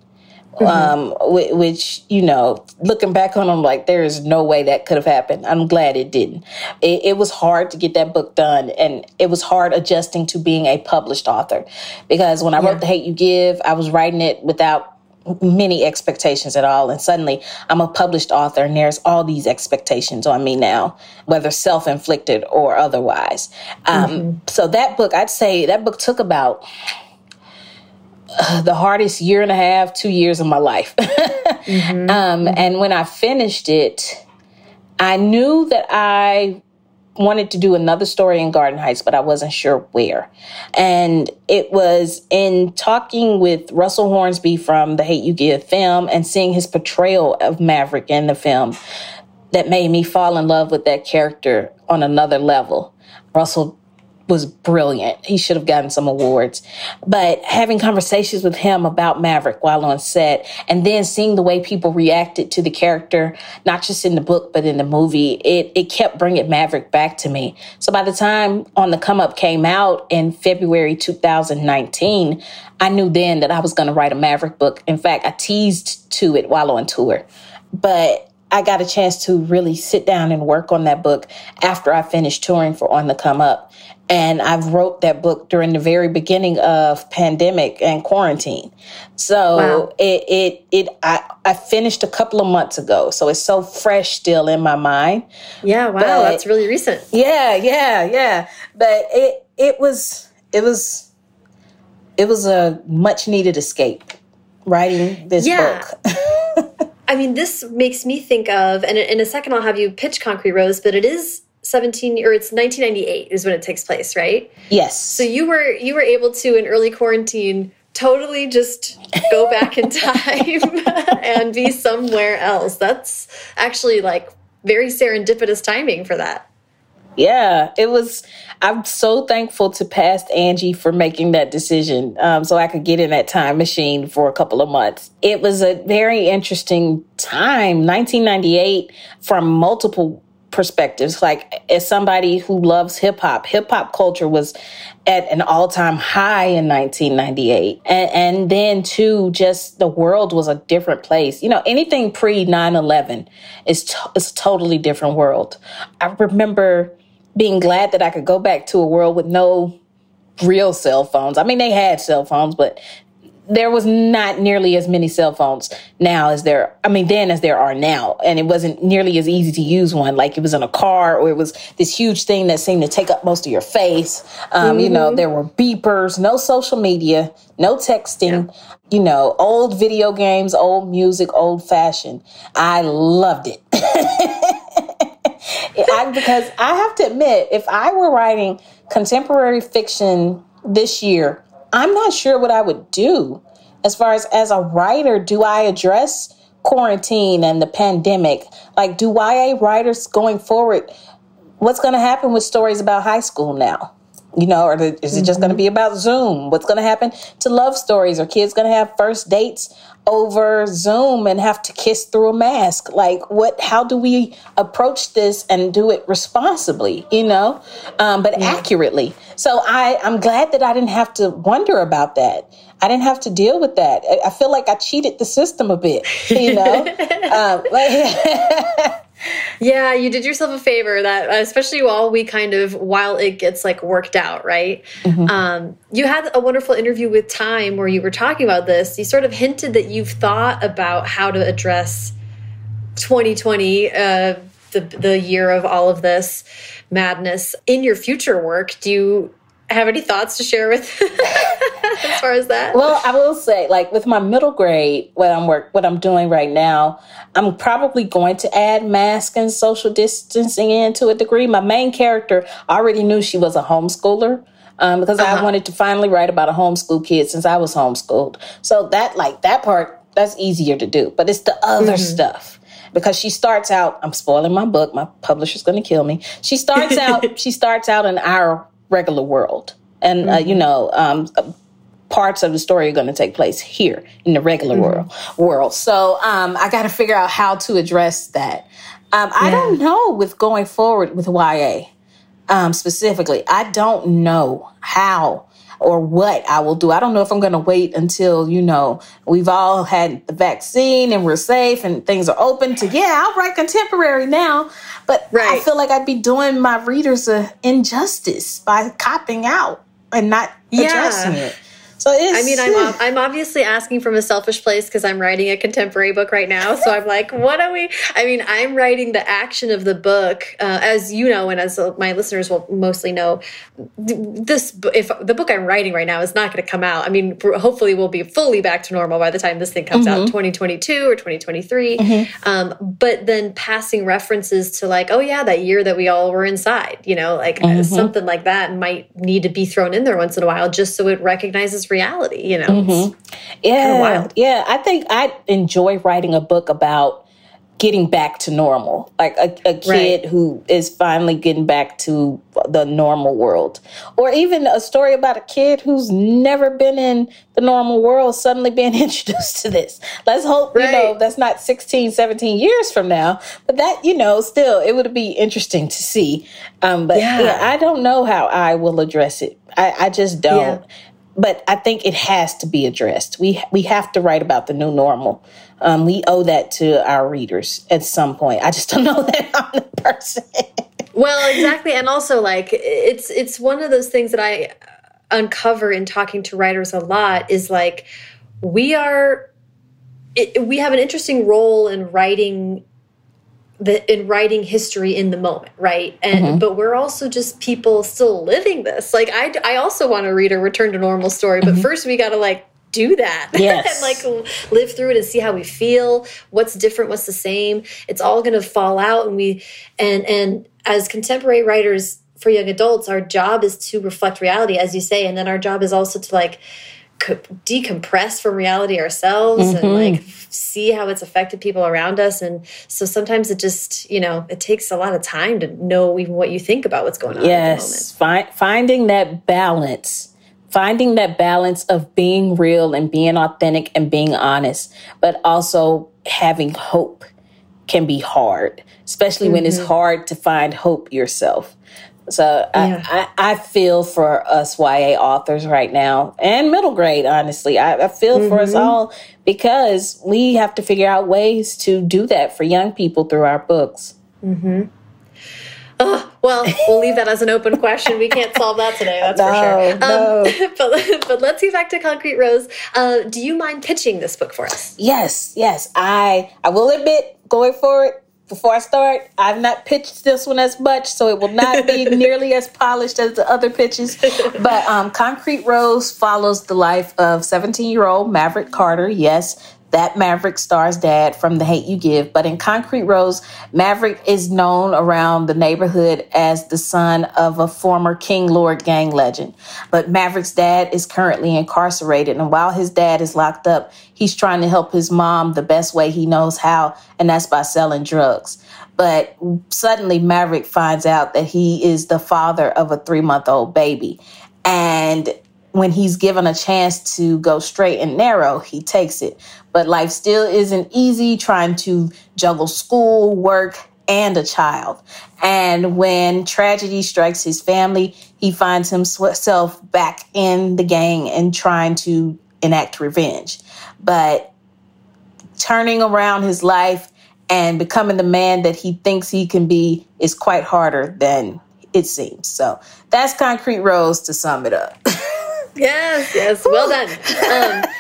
Mm-hmm. Um, which you know, looking back on them, like there is no way that could have happened. I'm glad it didn't. It, it, was hard to get that book done, and it was hard adjusting to being a published author because when I yeah. wrote The Hate U Give, I was writing it without many expectations at all. And suddenly I'm a published author and there's all these expectations on me now, whether self inflicted or otherwise. Um, mm-hmm. So that book, I'd say that book took about the hardest year and a half, two years of my life. mm-hmm. um, and when I finished it, I knew that I wanted to do another story in Garden Heights, but I wasn't sure where. And it was in talking with Russell Hornsby from the Hate U Give film and seeing his portrayal of Maverick in the film that made me fall in love with that character on another level. Russell was brilliant. He should have gotten some awards. But having conversations with him about Maverick while on set and then seeing the way people reacted to the character, not just in the book, but in the movie, it, it kept bringing Maverick back to me. So by the time On the Come Up came out in February 2019, I knew then that I was going to write a Maverick book. In fact, I teased to it while on tour. But I got a chance to really sit down and work on that book after I finished touring for On the Come Up. And I wrote that book during the very beginning of pandemic and quarantine. So wow. it, it, it, I, I finished a couple of months ago. So it's so fresh still in my mind. Yeah. Wow. But that's really recent. Yeah. Yeah. Yeah. But it, it was, it was, it was a much needed escape writing this yeah. book. I mean, this makes me think of, and in a second I'll have you pitch Concrete Rose, but it is 17 or it's 1998 is when it takes place, right? Yes. So you were you were able to in early quarantine totally just go back in time and be somewhere else. That's actually like very serendipitous timing for that. Yeah, it was. I'm so thankful to past Angie for making that decision um, so I could get in that time machine for a couple of months. It was a very interesting time, 1998, from multiple perspectives. Like as somebody who loves hip hop, hip hop culture was at an all time high in 1998. And, and then too, just the world was a different place. You know, anything pre 9 11 is, to- is a totally different world. I remember being glad that I could go back to a world with no real cell phones. I mean, they had cell phones, but there was not nearly as many cell phones now as there, I mean, then as there are now. And it wasn't nearly as easy to use one. Like it was in a car or it was this huge thing that seemed to take up most of your face. Um, mm-hmm. You know, mm-hmm. there were beepers, no social media, no texting, yeah. you know, old video games, old music, old fashioned I loved it. I, because I have to admit, if I were writing contemporary fiction this year, I'm not sure what I would do. As far as as a writer, do I address quarantine and the pandemic? Like, do YA writers going forward, what's going to happen with stories about high school now? You know, or is it just mm-hmm. going to be about Zoom? What's going to happen to love stories? Are kids going to have first dates over Zoom and have to kiss through a mask. Like, what? How do we approach this and do it responsibly? You know, um, but yeah. accurately. So I, I'm glad that I didn't have to wonder about that. I didn't have to deal with that. I, I feel like I cheated the system a bit. You know, um, yeah, you did yourself a favor that, especially while we kind of, while it gets like worked out, right? Mm -hmm. um, you had a wonderful interview with Time where you were talking about this. You sort of hinted that you've thought about how to address 2020, uh, the, the year of all of this madness in your future work. Do you have any thoughts to share with as far as that? Well, I will say, like with my middle grade, what I'm work, what I'm doing right now, I'm probably going to add mask and social distancing in to a degree. My main character already knew she was a homeschooler. Um, because uh -huh. I wanted to finally write about a homeschool kid since I was homeschooled. So that, like that part, that's easier to do. But it's the other mm -hmm. stuff because she starts out i'm spoiling my book my publisher's going to kill me she starts out she starts out in our regular world. And, mm-hmm. uh, you mm-hmm. know, um, parts of the story are going to take place here in the regular mm-hmm. world. World. So um, I got to figure out how to address that. Um, I don't know with going forward with YA um, specifically. I don't know how or what I will do. I don't know if I'm going to wait until, you know, we've all had the vaccine and we're safe and things are open to, yeah, I'll write contemporary now. But right. I feel like I'd be doing my readers an injustice by copping out and not yeah. addressing it. So I mean, I'm I'm obviously asking from a selfish place because I'm writing a contemporary book right now. So I'm like, what are we? I mean, I'm writing the action of the book, uh, as you know, and as my listeners will mostly know. This, if the book I'm writing right now is not going to come out, I mean, hopefully we'll be fully back to normal by the time this thing comes mm -hmm. out, mm-hmm. 2022 or 2023. Mm -hmm. um, but then passing references to like, oh yeah, that year that we all were inside, you know, like mm -hmm. something like that might need to be thrown in there once in a while, just so it recognizes reality, you know? Mm-hmm. Yeah. Yeah. I think I enjoy writing a book about getting back to normal, like a, a kid right. who is finally getting back to the normal world. Or even a story about a kid who's never been in the normal world suddenly being introduced to this. Let's hope, right. you know, that's not 16, 17 years from now, but that, you know, still, it would be interesting to see. Um, but yeah. yeah I don't know how I will address it. I, I just don't. Yeah but I think it has to be addressed. We we have to write about the new normal. Um, we owe that to our readers at some point. I just don't know that I'm the person. well, exactly, and also like it's it's one of those things that I uncover in talking to writers a lot is like we are it, we have an interesting role in writing the in writing history in the moment right and mm -hmm. but we're also just people still living this like i i also want to read a return to normal story but mm -hmm. first we got to like do that yes. and like live through it and see how we feel what's different what's the same it's all going to fall out and we and and as contemporary writers for young adults our job is to reflect reality as you say and then our job is also to like decompress from reality ourselves mm -hmm. and mm-hmm. like see how it's affected people around us and so sometimes it just you know it takes a lot of time to know even what you think about what's going on yes fi finding that balance finding that balance of being real and being authentic and being honest but also having hope can be hard, especially mm -hmm. when it's mm-hmm. hard to find hope yourself. So yeah. I, I, I, feel for us YA authors right now and middle grade, honestly. I, I feel mm -hmm. for us mm-hmm. all because we have to figure out ways to do that for young people through our books. Mm -hmm. Oh, well, we'll leave that as an open question. We can't solve that today, that's no, for sure. Um, no. but, but let's get back to Concrete Rose. Uh, do you mind pitching this book for us? Yes, yes. I I will admit, going forward, before I start, I've not pitched this one as much, so it will not be nearly as polished as the other pitches. But um, Concrete Rose follows the life of 17 year old Maverick Carter. Yes, that Maverick Starr's dad from The Hate U Give. But in Concrete Rose, Maverick is known around the neighborhood as the son of a former King Lord gang legend. But Maverick's dad is currently incarcerated. And while his dad is locked up, he's trying to help his mom the best way he knows how, and that's by selling drugs. But suddenly, Maverick finds out that he is the father of a three month old baby. And when he's given a chance to go straight and narrow, he takes it. But life still isn't easy trying to juggle school, work, and a child. And when tragedy strikes his family, he finds himself back in the gang and trying to enact revenge. But turning around his life and becoming the man that he thinks he can be is quite harder than it seems. So that's Concrete Rose to sum it up. Yes, yes. Well done. Um,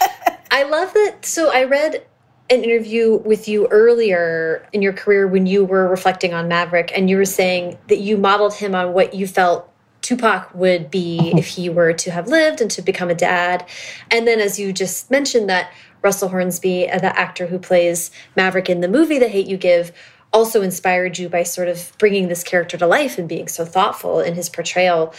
I love that. So I read an interview with you earlier in your career when you were reflecting on Maverick, and you were saying that you modeled him on what you felt Tupac would be if he were to have lived and to become a dad. And then, as you just mentioned, that Russell Hornsby, uh, the actor who plays Maverick in the movie The Hate U Give, also inspired you by sort of bringing this character to life and being so thoughtful in his portrayal.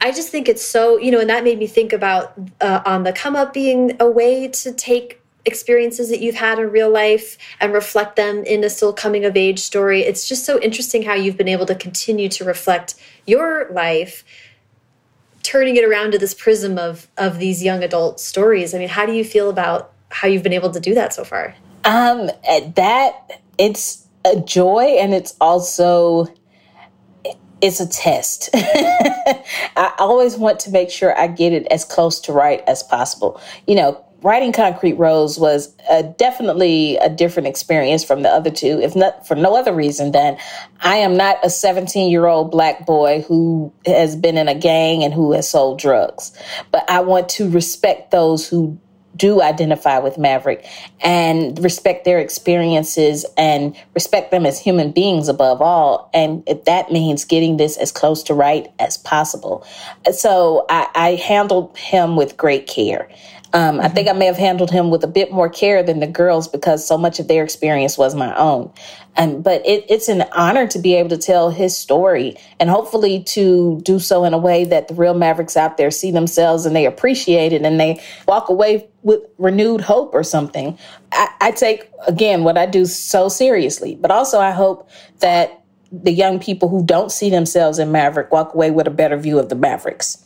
I just think it's so, you know, and that made me think about uh, on the come up being a way to take experiences that you've had in real life and reflect them in a still coming of age story. It's just so interesting how you've been able to continue to reflect your life turning it around to this prism of of these young adult stories. I mean, how do you feel about how you've been able to do that so far? Um that it's a joy and it's also it's a test. I always want to make sure I get it as close to right as possible. You know, writing Concrete Rose was definitely a different experience from the other two, if not for no other reason than I am not a 17 year old black boy who has been in a gang and who has sold drugs. But I want to respect those who do identify with Maverick and respect their experiences and respect them as human beings above all. And that means getting this as close to right as possible. So I, I handled him with great care. Um, I think I may have handled him with a bit more care than the girls because so much of their experience was my own. And but it, it's an honor to be able to tell his story and hopefully to do so in a way that the real Mavericks out there see themselves and they appreciate it and they walk away with renewed hope or something. I, I take again what I do so seriously, but also I hope that the young people who don't see themselves in Maverick walk away with a better view of the Mavericks.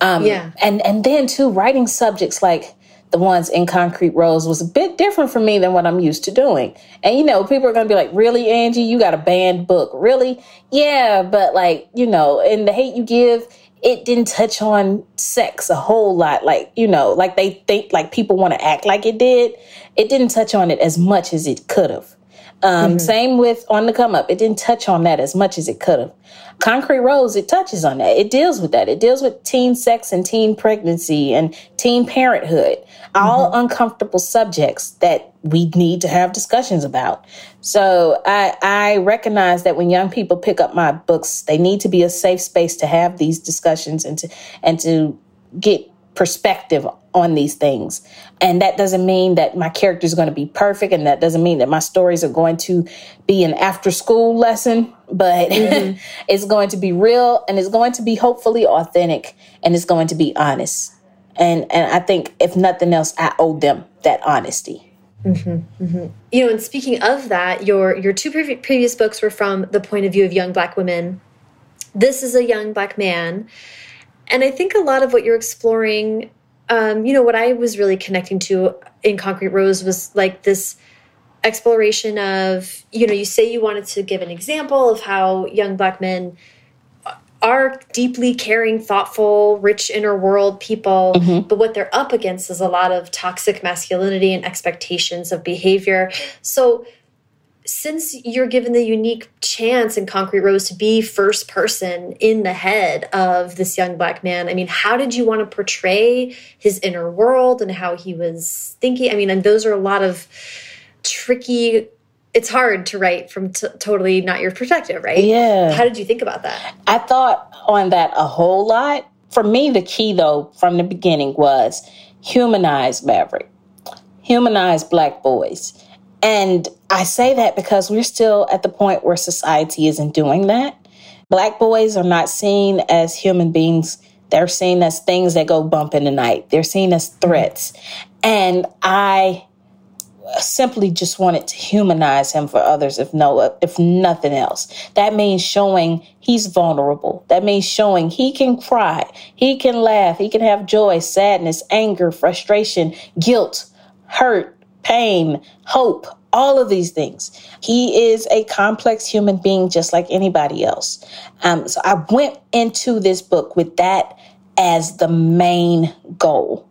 Um, yeah. And and then too, writing subjects like the ones in Concrete Rose was a bit different for me than what I'm used to doing. And you know, people are going to be like, "Really, Angie? You got a banned book? Really? Yeah, but like, you know, in the hate U give." It didn't touch on sex a whole lot, like, you know, like they think, like people want to act like it did. It didn't touch on it as much as it could have. Um, mm-hmm. Same with On the Come Up. It didn't touch on that as much as it could have. Concrete Rose, it touches on that. It deals with that. It deals with teen sex and teen pregnancy and teen parenthood, mm-hmm. all uncomfortable subjects that we need to have discussions about. So I, I recognize that when young people pick up my books, they need to be a safe space to have these discussions and to and to get perspective on these things. And that doesn't mean that my character is going to be perfect. And that doesn't mean that my stories are going to be an after school lesson, but mm-hmm. it's going to be real and it's going to be hopefully authentic and it's going to be honest. And, and I think if nothing else, I owe them that honesty. Mm-hmm, mm-hmm. You know, and speaking of that, your your two pre previous books were from the point of view of young black women. This is a young black man and I think a lot of what you're exploring, um, you know, what I was really connecting to in Concrete Rose was like this exploration of, you know, you say you wanted to give an example of how young black men are deeply caring, thoughtful, rich inner world people, mm -hmm. but what they're up against is a lot of toxic masculinity and expectations of behavior. So, since you're given the unique chance in Concrete Rose to be first person in the head of this young black man, I mean, how did you want to portray his inner world and how he was thinking? I mean, and those are a lot of tricky it's hard to write from totally not your perspective, right? Yeah. How did you think about that? I thought on that a whole lot. For me, the key, though, from the beginning was humanize Maverick, humanize Black boys. And I say that because we're still at the point where society isn't doing that. Black boys are not seen as human beings. They're seen as things that go bump in the night. They're seen as threats. And I simply just wanted to humanize him for others if no if nothing else that means showing he's vulnerable that means showing he can cry he can laugh he can have joy sadness anger frustration guilt hurt pain, hope, all of these things. He is a complex human being just like anybody else. Um, so I went into this book with that as the main goal.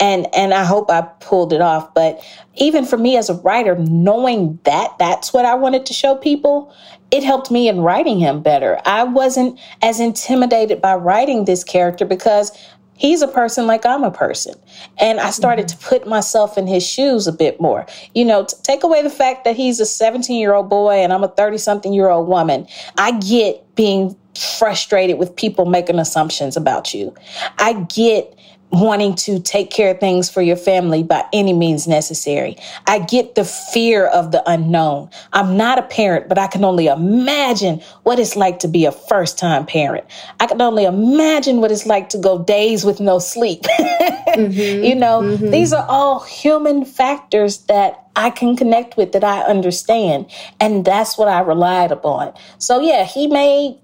And, and I hope I pulled it off. But even for me as a writer, knowing that that's what I wanted to show people, it helped me in writing him better. I wasn't as intimidated by writing this character because he's a person like I'm a person. And I started mm-hmm. to put myself in his shoes a bit more. You know, take away the fact that he's a 17 year old boy and I'm a 30 something year old woman. I get being frustrated with people making assumptions about you. I get wanting to take care of things for your family by any means necessary. I get the fear of the unknown. I'm not a parent, but I can only imagine what it's like to be a first time parent. I can only imagine what it's like to go days with no sleep. mm-hmm, you know, mm-hmm. these are all human factors that I can connect with, that I understand. And that's what I relied upon. So, yeah, he made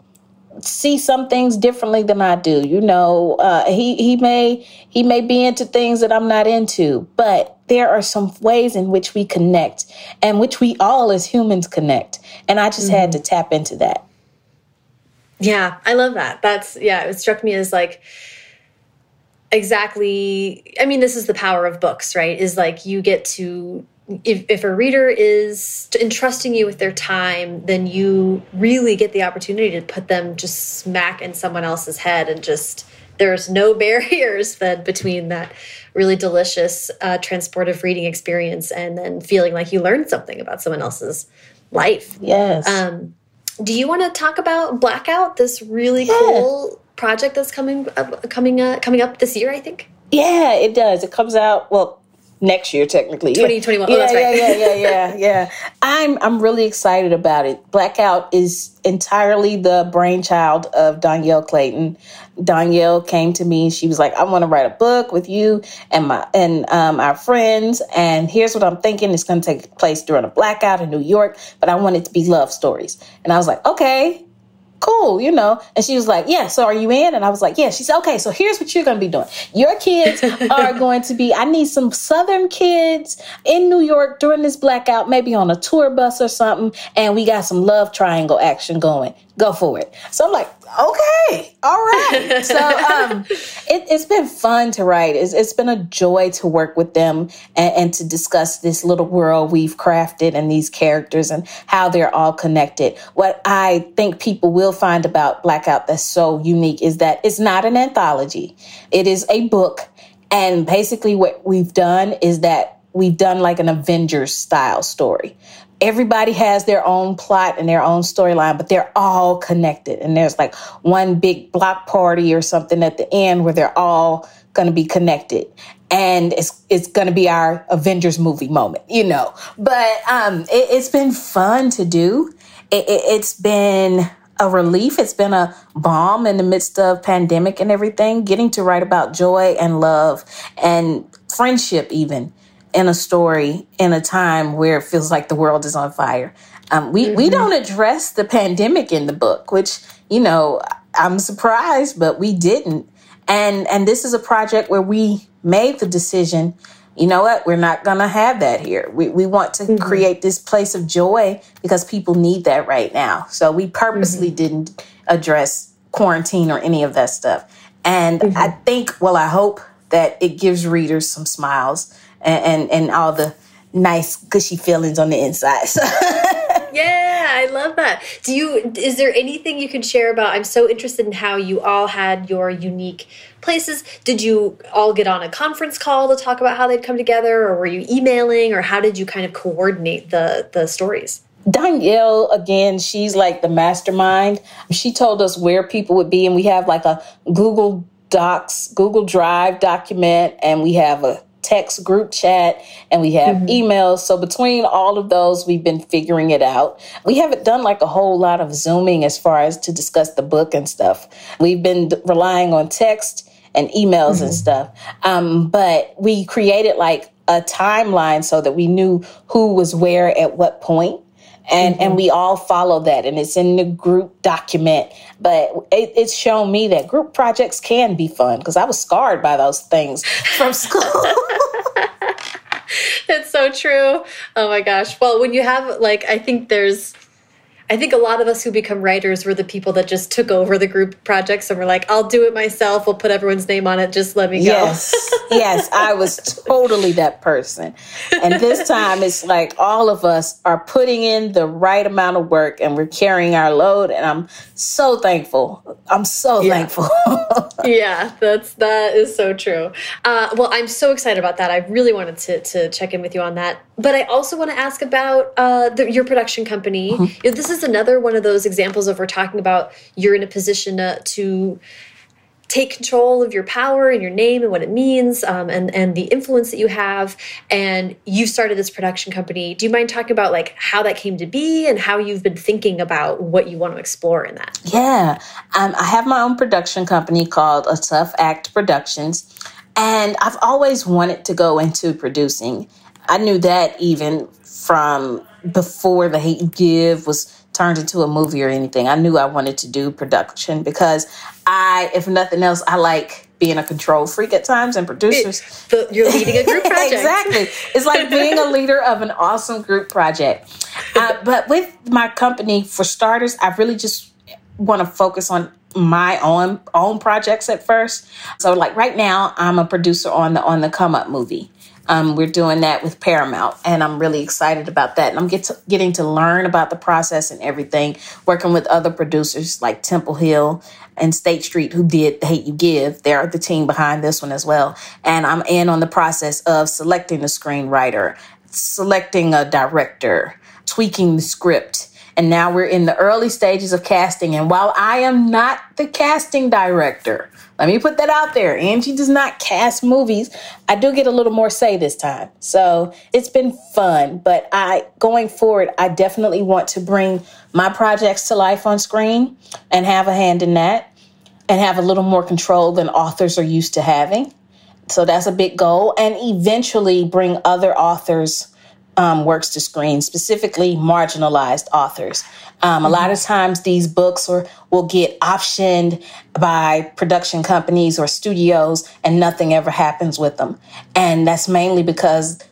see some things differently than I do. You know, uh, he he may he may be into things that I'm not into, but there are some ways in which we connect, and which we all as humans connect. And I just mm -hmm. had to mm-hmm. tap into that. Yeah, I love that. That's yeah. It struck me as like exactly. I mean, this is the power of books, right? Is like you get to if, if a reader is entrusting you with their time, then you really get the opportunity to put them just smack in someone else's head and just there's no barriers then between that really delicious uh, transportive reading experience and then feeling like you learned something about someone else's life. Yes. Um, do you want to talk about Blackout, this really yeah. cool project that's coming uh, coming uh, coming up this year? I think. Yeah, it does. It comes out well next year technically. 2021. Yeah, oh, that's right. yeah, yeah, yeah, yeah, yeah. I'm I'm really excited about it. Blackout is entirely the brainchild of Dhonielle Clayton. Dhonielle came to me. She was like, "I want to write a book with you and my and um, our friends. And here's what I'm thinking: it's going to take place during a blackout in New York, but I want it to be love stories." And I was like, "Okay." Cool, you know. And she was like, yeah, so are you in? And I was like, yeah. She said, okay, so here's what you're going to be doing. Your kids are going to be, I need some Southern kids in New York during this blackout, maybe on a tour bus or something. And we got some love triangle action going go for it. So I'm like, okay, all right. so um, it, has been fun to write. It's, it's been a joy to work with them and, and, to discuss this little world we've crafted and these characters and how they're all connected. What I think people will find about Blackout that's so unique is that it's not an anthology. It is a book. And basically what we've done is that we've done like an Avengers style story everybody has their own plot and their own storyline, but they're all connected. And there's like one big block party or something at the end where they're all going to be connected. And it's it's going to be our Avengers movie moment, you know. But um, it, has been fun to do. It, it, it's been a relief. It's been a balm in the midst of pandemic and everything. Getting to write about joy and love and friendship, even in a story in a time where it feels like the world is on fire. Um, we mm-hmm. we don't address the pandemic in the book, which you know I'm surprised, but we didn't. And and this is a project where we made the decision you know what? We're not going to have that here. We, we want to mm-hmm. create this place of joy because people need that right now. So we purposely mm-hmm. didn't address quarantine or any of that stuff. And mm-hmm. I think, well, I hope that it gives readers some smiles and, and, and all the nice, gushy feelings on the inside. yeah, I love that. Do you, is there anything you can share about? I'm so interested in how you all had your unique places. Did you all get on a conference call to talk about how they'd come together, or were you emailing, or how did you kind of coordinate the the stories? Dhonielle, again, she's like the mastermind. She told us where people would be, and we have like a Google Docs, Google Drive document, and we have a text group chat and we have mm-hmm. emails. So between all of those, we've been figuring it out. We haven't done like a whole lot of Zooming as far as to discuss the book and stuff. We've been relying on text and emails mm-hmm. and stuff. Um, but we created like a timeline so that we knew who was where at what point and mm-hmm. and we all follow that and it's in the group document. But it, it's shown me that group projects can be fun because i was scarred by those things from school. It's so true. Oh my gosh. Well when you have like i think there's I think a lot of us who become writers were the people that just took over the group projects and were like, I'll do it myself. We'll put everyone's name on it. Just let me go. Yes. yes. I was totally that person. And this time it's like all of us are putting in the right amount of work and we're carrying our load. And I'm so thankful. I'm so yeah. thankful. yeah, that's, that is so true. Uh, well, I'm so excited about that. I really wanted to, to check in with you on that. But I also want to ask about uh, the, your production company. Mm -hmm. This is another one of those examples of we're talking about you're in a position to, to take control of your power and your name and what it means um, and and the influence that you have. And you started this production company. Do you mind talking about like how that came to be and how you've been thinking about what you want to explore in that? Yeah. Um, i have my own production company called a tough act productions and i've always wanted to go into producing. I knew that even from before the hate give was turned into a movie or anything. I knew I wanted to do production because I, if nothing else, I like being a control freak at times and producers. It, you're leading a group project. exactly. It's like being a leader of an awesome group project. Uh, but with my company, for starters, I really just want to focus on my own own projects at first. So like right now, I'm a producer on the on the Come Up movie. Um, we're doing that with Paramount, and I'm really excited about that. And I'm get to, getting to learn about the process and everything, working with other producers like Temple Hill and State Street, who did the Hate U Give. They're the team behind this one as well. And I'm in on the process of selecting the screenwriter, selecting a director, tweaking the script. And now we're in the early stages of casting. And while I am not the casting director, let me put that out there. Angie does not cast movies. I do get a little more say this time. So it's been fun, but I going forward, I definitely want to bring my projects to life on screen and have a hand in that and have a little more control than authors are used to having. So that's a big goal and eventually bring other authors um, works to screen, specifically marginalized authors. Um, a lot of times, these books or will get optioned by production companies or studios, and nothing ever happens with them. And that's mainly because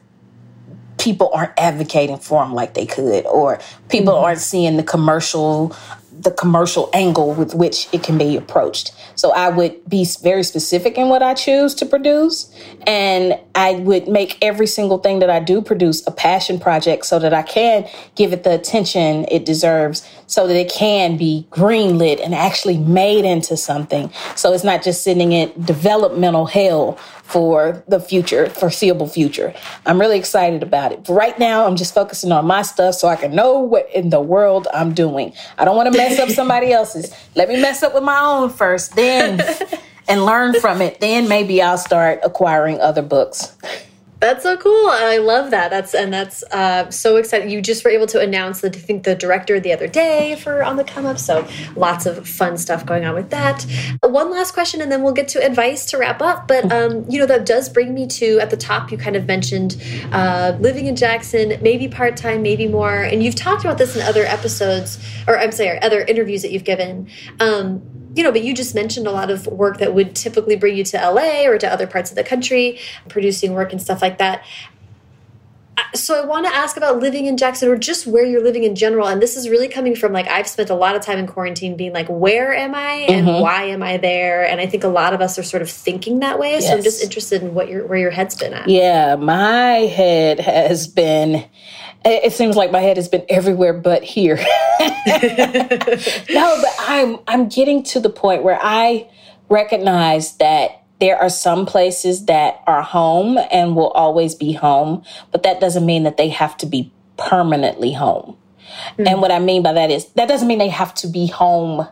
people aren't advocating for them like they could, or people mm-hmm. aren't seeing the commercial the commercial angle with which it can be approached. So I would be very specific in what I choose to produce. And I would make every single thing that I do produce a passion project so that I can give it the attention it deserves so that it can be greenlit and actually made into something. So it's not just sitting in developmental hell for the future, foreseeable future. I'm really excited about it. But right now, I'm just focusing on my stuff so I can know what in the world I'm doing. I don't want to mess up somebody else's. Let me mess up with my own first, then, and learn from it. Then maybe I'll start acquiring other books. That's so cool. I love that. That's and that's uh, so exciting. You just were able to announce the I think the director the other day for on the come up. So lots of fun stuff going on with that. One last question, and then we'll get to advice to wrap up. But um, you know that does bring me to at the top. You kind of mentioned uh, living in Jackson, maybe part time, maybe more, and you've talked about this in other episodes, or I'm sorry, other interviews that you've given. Um, you know, but you just mentioned a lot of work that would typically bring you to LA or to other parts of the country, producing work and stuff like that so I want to ask about living in Jackson or just where you're living in general. And this is really coming from like I've spent a lot of time in quarantine being like, where am I and mm -hmm. why am I there? And I think a lot of us are sort of thinking that way. Yes. So I'm just interested in what your where your head's been at. Yeah, my head has been it seems like my head has been everywhere but here. no, but I'm I'm getting to the point where I recognize that there are some places that are home and will always be home, but that doesn't mean that they have to be permanently home. Mm-hmm. And what I mean by that is that doesn't mean they have to be home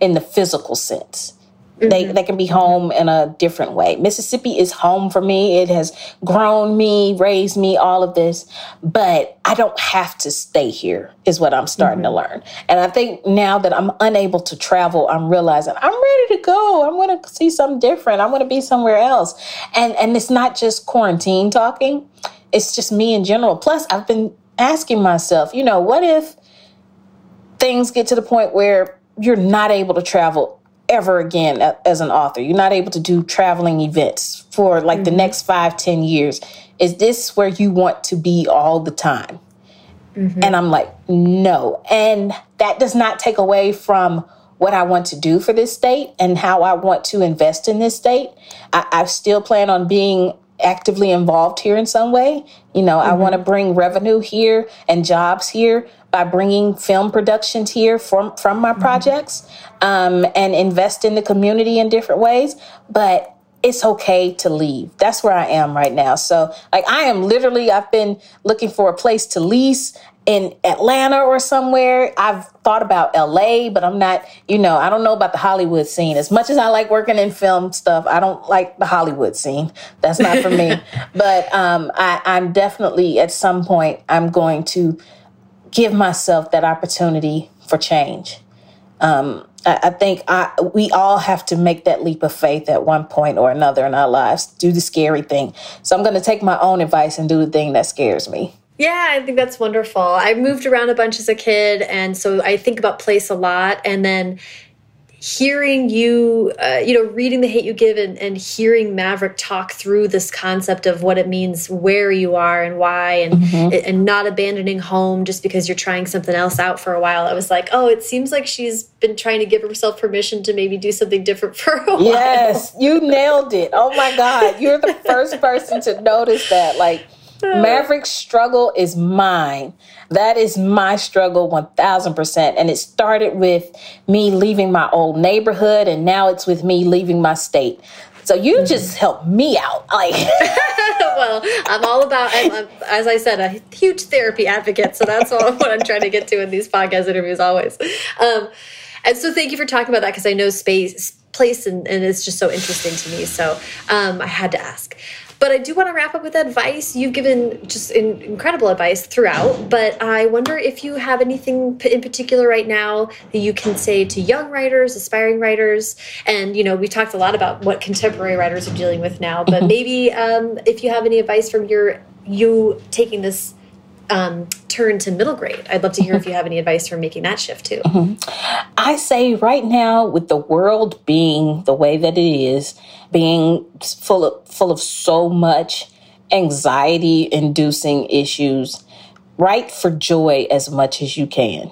in the physical sense. Mm-hmm. They, they can be home in a different way. Mississippi is home for me. It has grown me, raised me, all of this. But I don't have to stay here, is what I'm starting mm-hmm. to learn. And I think now that I'm unable to travel, I'm realizing I'm ready to go. I want to see something different. I want to be somewhere else. And and it's not just quarantine talking. It's just me in general. Plus, I've been asking myself, you know, what if things get to the point where you're not able to travel ever again as an author. You're not able to do traveling events for like mm-hmm. the next five, ten years. Is this where you want to be all the time? Mm-hmm. And I'm like, no. And that does not take away from what I want to do for this state and how I want to invest in this state. I, I still plan on being actively involved here in some way. You know, mm-hmm. I want to bring revenue here and jobs here, by bringing film productions here from from my mm-hmm. projects um, and invest in the community in different ways. But it's okay to leave. That's where I am right now. So, like, I am literally, I've been looking for a place to lease in Atlanta or somewhere. I've thought about LA, but I'm not, you know, I don't know about the Hollywood scene. As much as I like working in film stuff, I don't like the Hollywood scene. That's not for me. But um, I, I'm definitely at some point, I'm going to give myself that opportunity for change. Um, I, I, think I, we all have to make that leap of faith at one point or another in our lives, do the scary thing. So I'm going to take my own advice and do the thing that scares me. Yeah, I think that's wonderful. I moved around a bunch as a kid, and so I think about place a lot. And then hearing you, uh, you know, reading The Hate U Give and, and hearing Maverick talk through this concept of what it means, where you are and why, and, mm -hmm. and not abandoning home just because you're trying something else out for a while. I was like, oh, it seems like she's been trying to give herself permission to maybe do something different for a while. Yes, you nailed it. Oh my God. You're the first person to notice that. Like, Maverick's struggle is mine. That is my struggle 1000%. And it started with me leaving my old neighborhood, and now it's with me leaving my state. So you mm-hmm. just help me out. Like, well, I'm all about, I'm, I'm, as I said, a huge therapy advocate. So that's all what I'm trying to get to in these podcast interviews always. Um, and so thank you for talking about that because I know space, place, and, and, it's just so interesting to me. So um, I had to ask. But I do want to wrap up with advice. You've given just incredible advice throughout, but I wonder if you have anything in particular right now that you can say to young writers, aspiring writers. And, you know, we talked a lot about what contemporary writers are dealing with now, but mm-hmm. maybe um, if you have any advice from your you taking this um, turn to middle grade. I'd love to hear if you have any advice for making that shift too. Mm -hmm. I say right now, with the world being the way that it is, being full of full of so much anxiety inducing issues, write for joy as much as you can.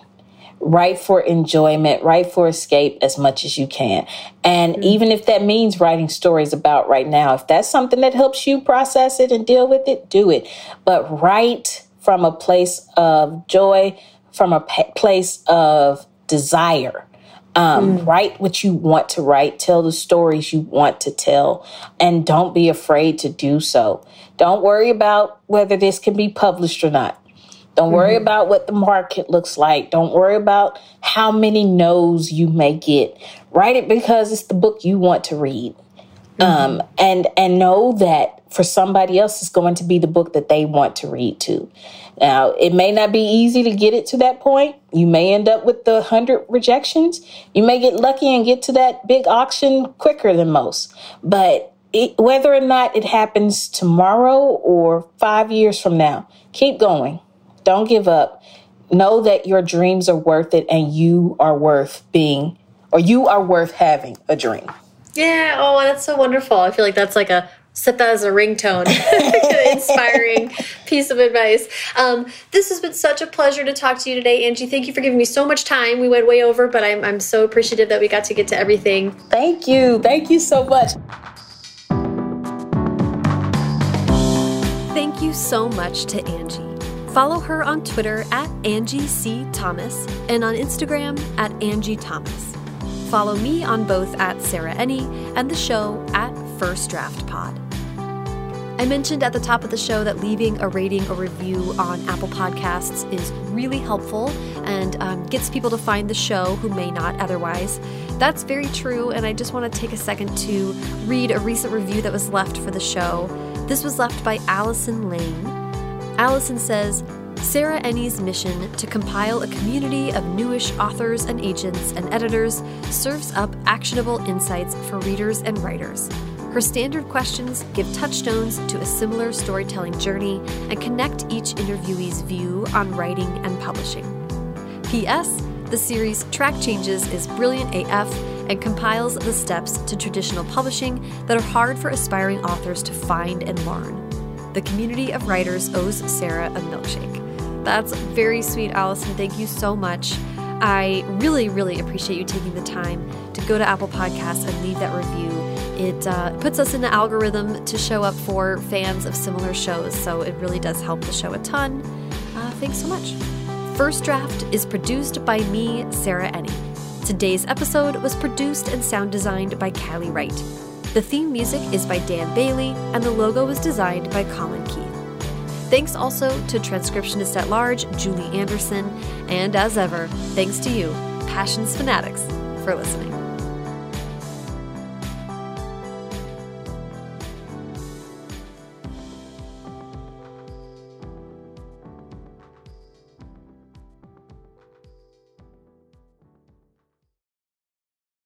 Write for enjoyment, write for escape as much as you can. And mm -hmm. even if that means writing stories about right now, if that's something that helps you process it and deal with it, do it. But write from a place of joy, from a place of desire. Um, mm. Write what you want to write, tell the stories you want to tell, and don't be afraid to do so. Don't worry about whether this can be published or not. Don't worry mm-hmm. about what the market looks like. Don't worry about how many no's you may get. Write it because it's the book you want to read. Mm-hmm. Um, and and know that for somebody else it's going to be the book that they want to read to. Now, it may not be easy to get it to that point. You may end up with the 100 rejections. You may get lucky and get to that big auction quicker than most. But it, whether or not it happens tomorrow or five years from now, keep going. Don't give up. Know that your dreams are worth it and you are worth being or you are worth having a dream. Yeah. Oh, that's so wonderful. I feel like that's like a set that as a ringtone. Inspiring piece of advice. Um, this has been such a pleasure to talk to you today, Angie. Thank you for giving me so much time. We went way over, but I'm, I'm so appreciative that we got to get to everything. Thank you. Thank you so much. Thank you so much to Angie. Follow her on Twitter at Angie C. Thomas and on Instagram at Angie Thomas. Follow me on both at Sarah Enni and the show at First Draft Pod. I mentioned at the top of the show that leaving a rating or review on Apple Podcasts is really helpful and um, gets people to find the show who may not otherwise. That's very true, and I just want to take a second to read a recent review that was left for the show. This was left by Allison Lane. Allison says, Sarah Enni's mission to compile a community of newish authors and agents and editors serves up actionable insights for readers and writers. Her standard questions give touchstones to a similar storytelling journey and connect each interviewee's view on writing and publishing. P.S. The series Track Changes is brilliant AF and compiles the steps to traditional publishing that are hard for aspiring authors to find and learn. The community of writers owes Sarah a milkshake. That's very sweet, Allison. Thank you so much. I really, really appreciate you taking the time to go to Apple Podcasts and leave that review. It uh, puts us in the algorithm to show up for fans of similar shows, so it really does help the show a ton. Uh, thanks so much. First Draft is produced by me, Sarah Enni. Today's episode was produced and sound designed by Callie Wright. The theme music is by Dan Bailey, and the logo was designed by Colin Keith. Thanks also to transcriptionist at large, Julie Anderson, and as ever, thanks to you, Passions Fanatics, for listening.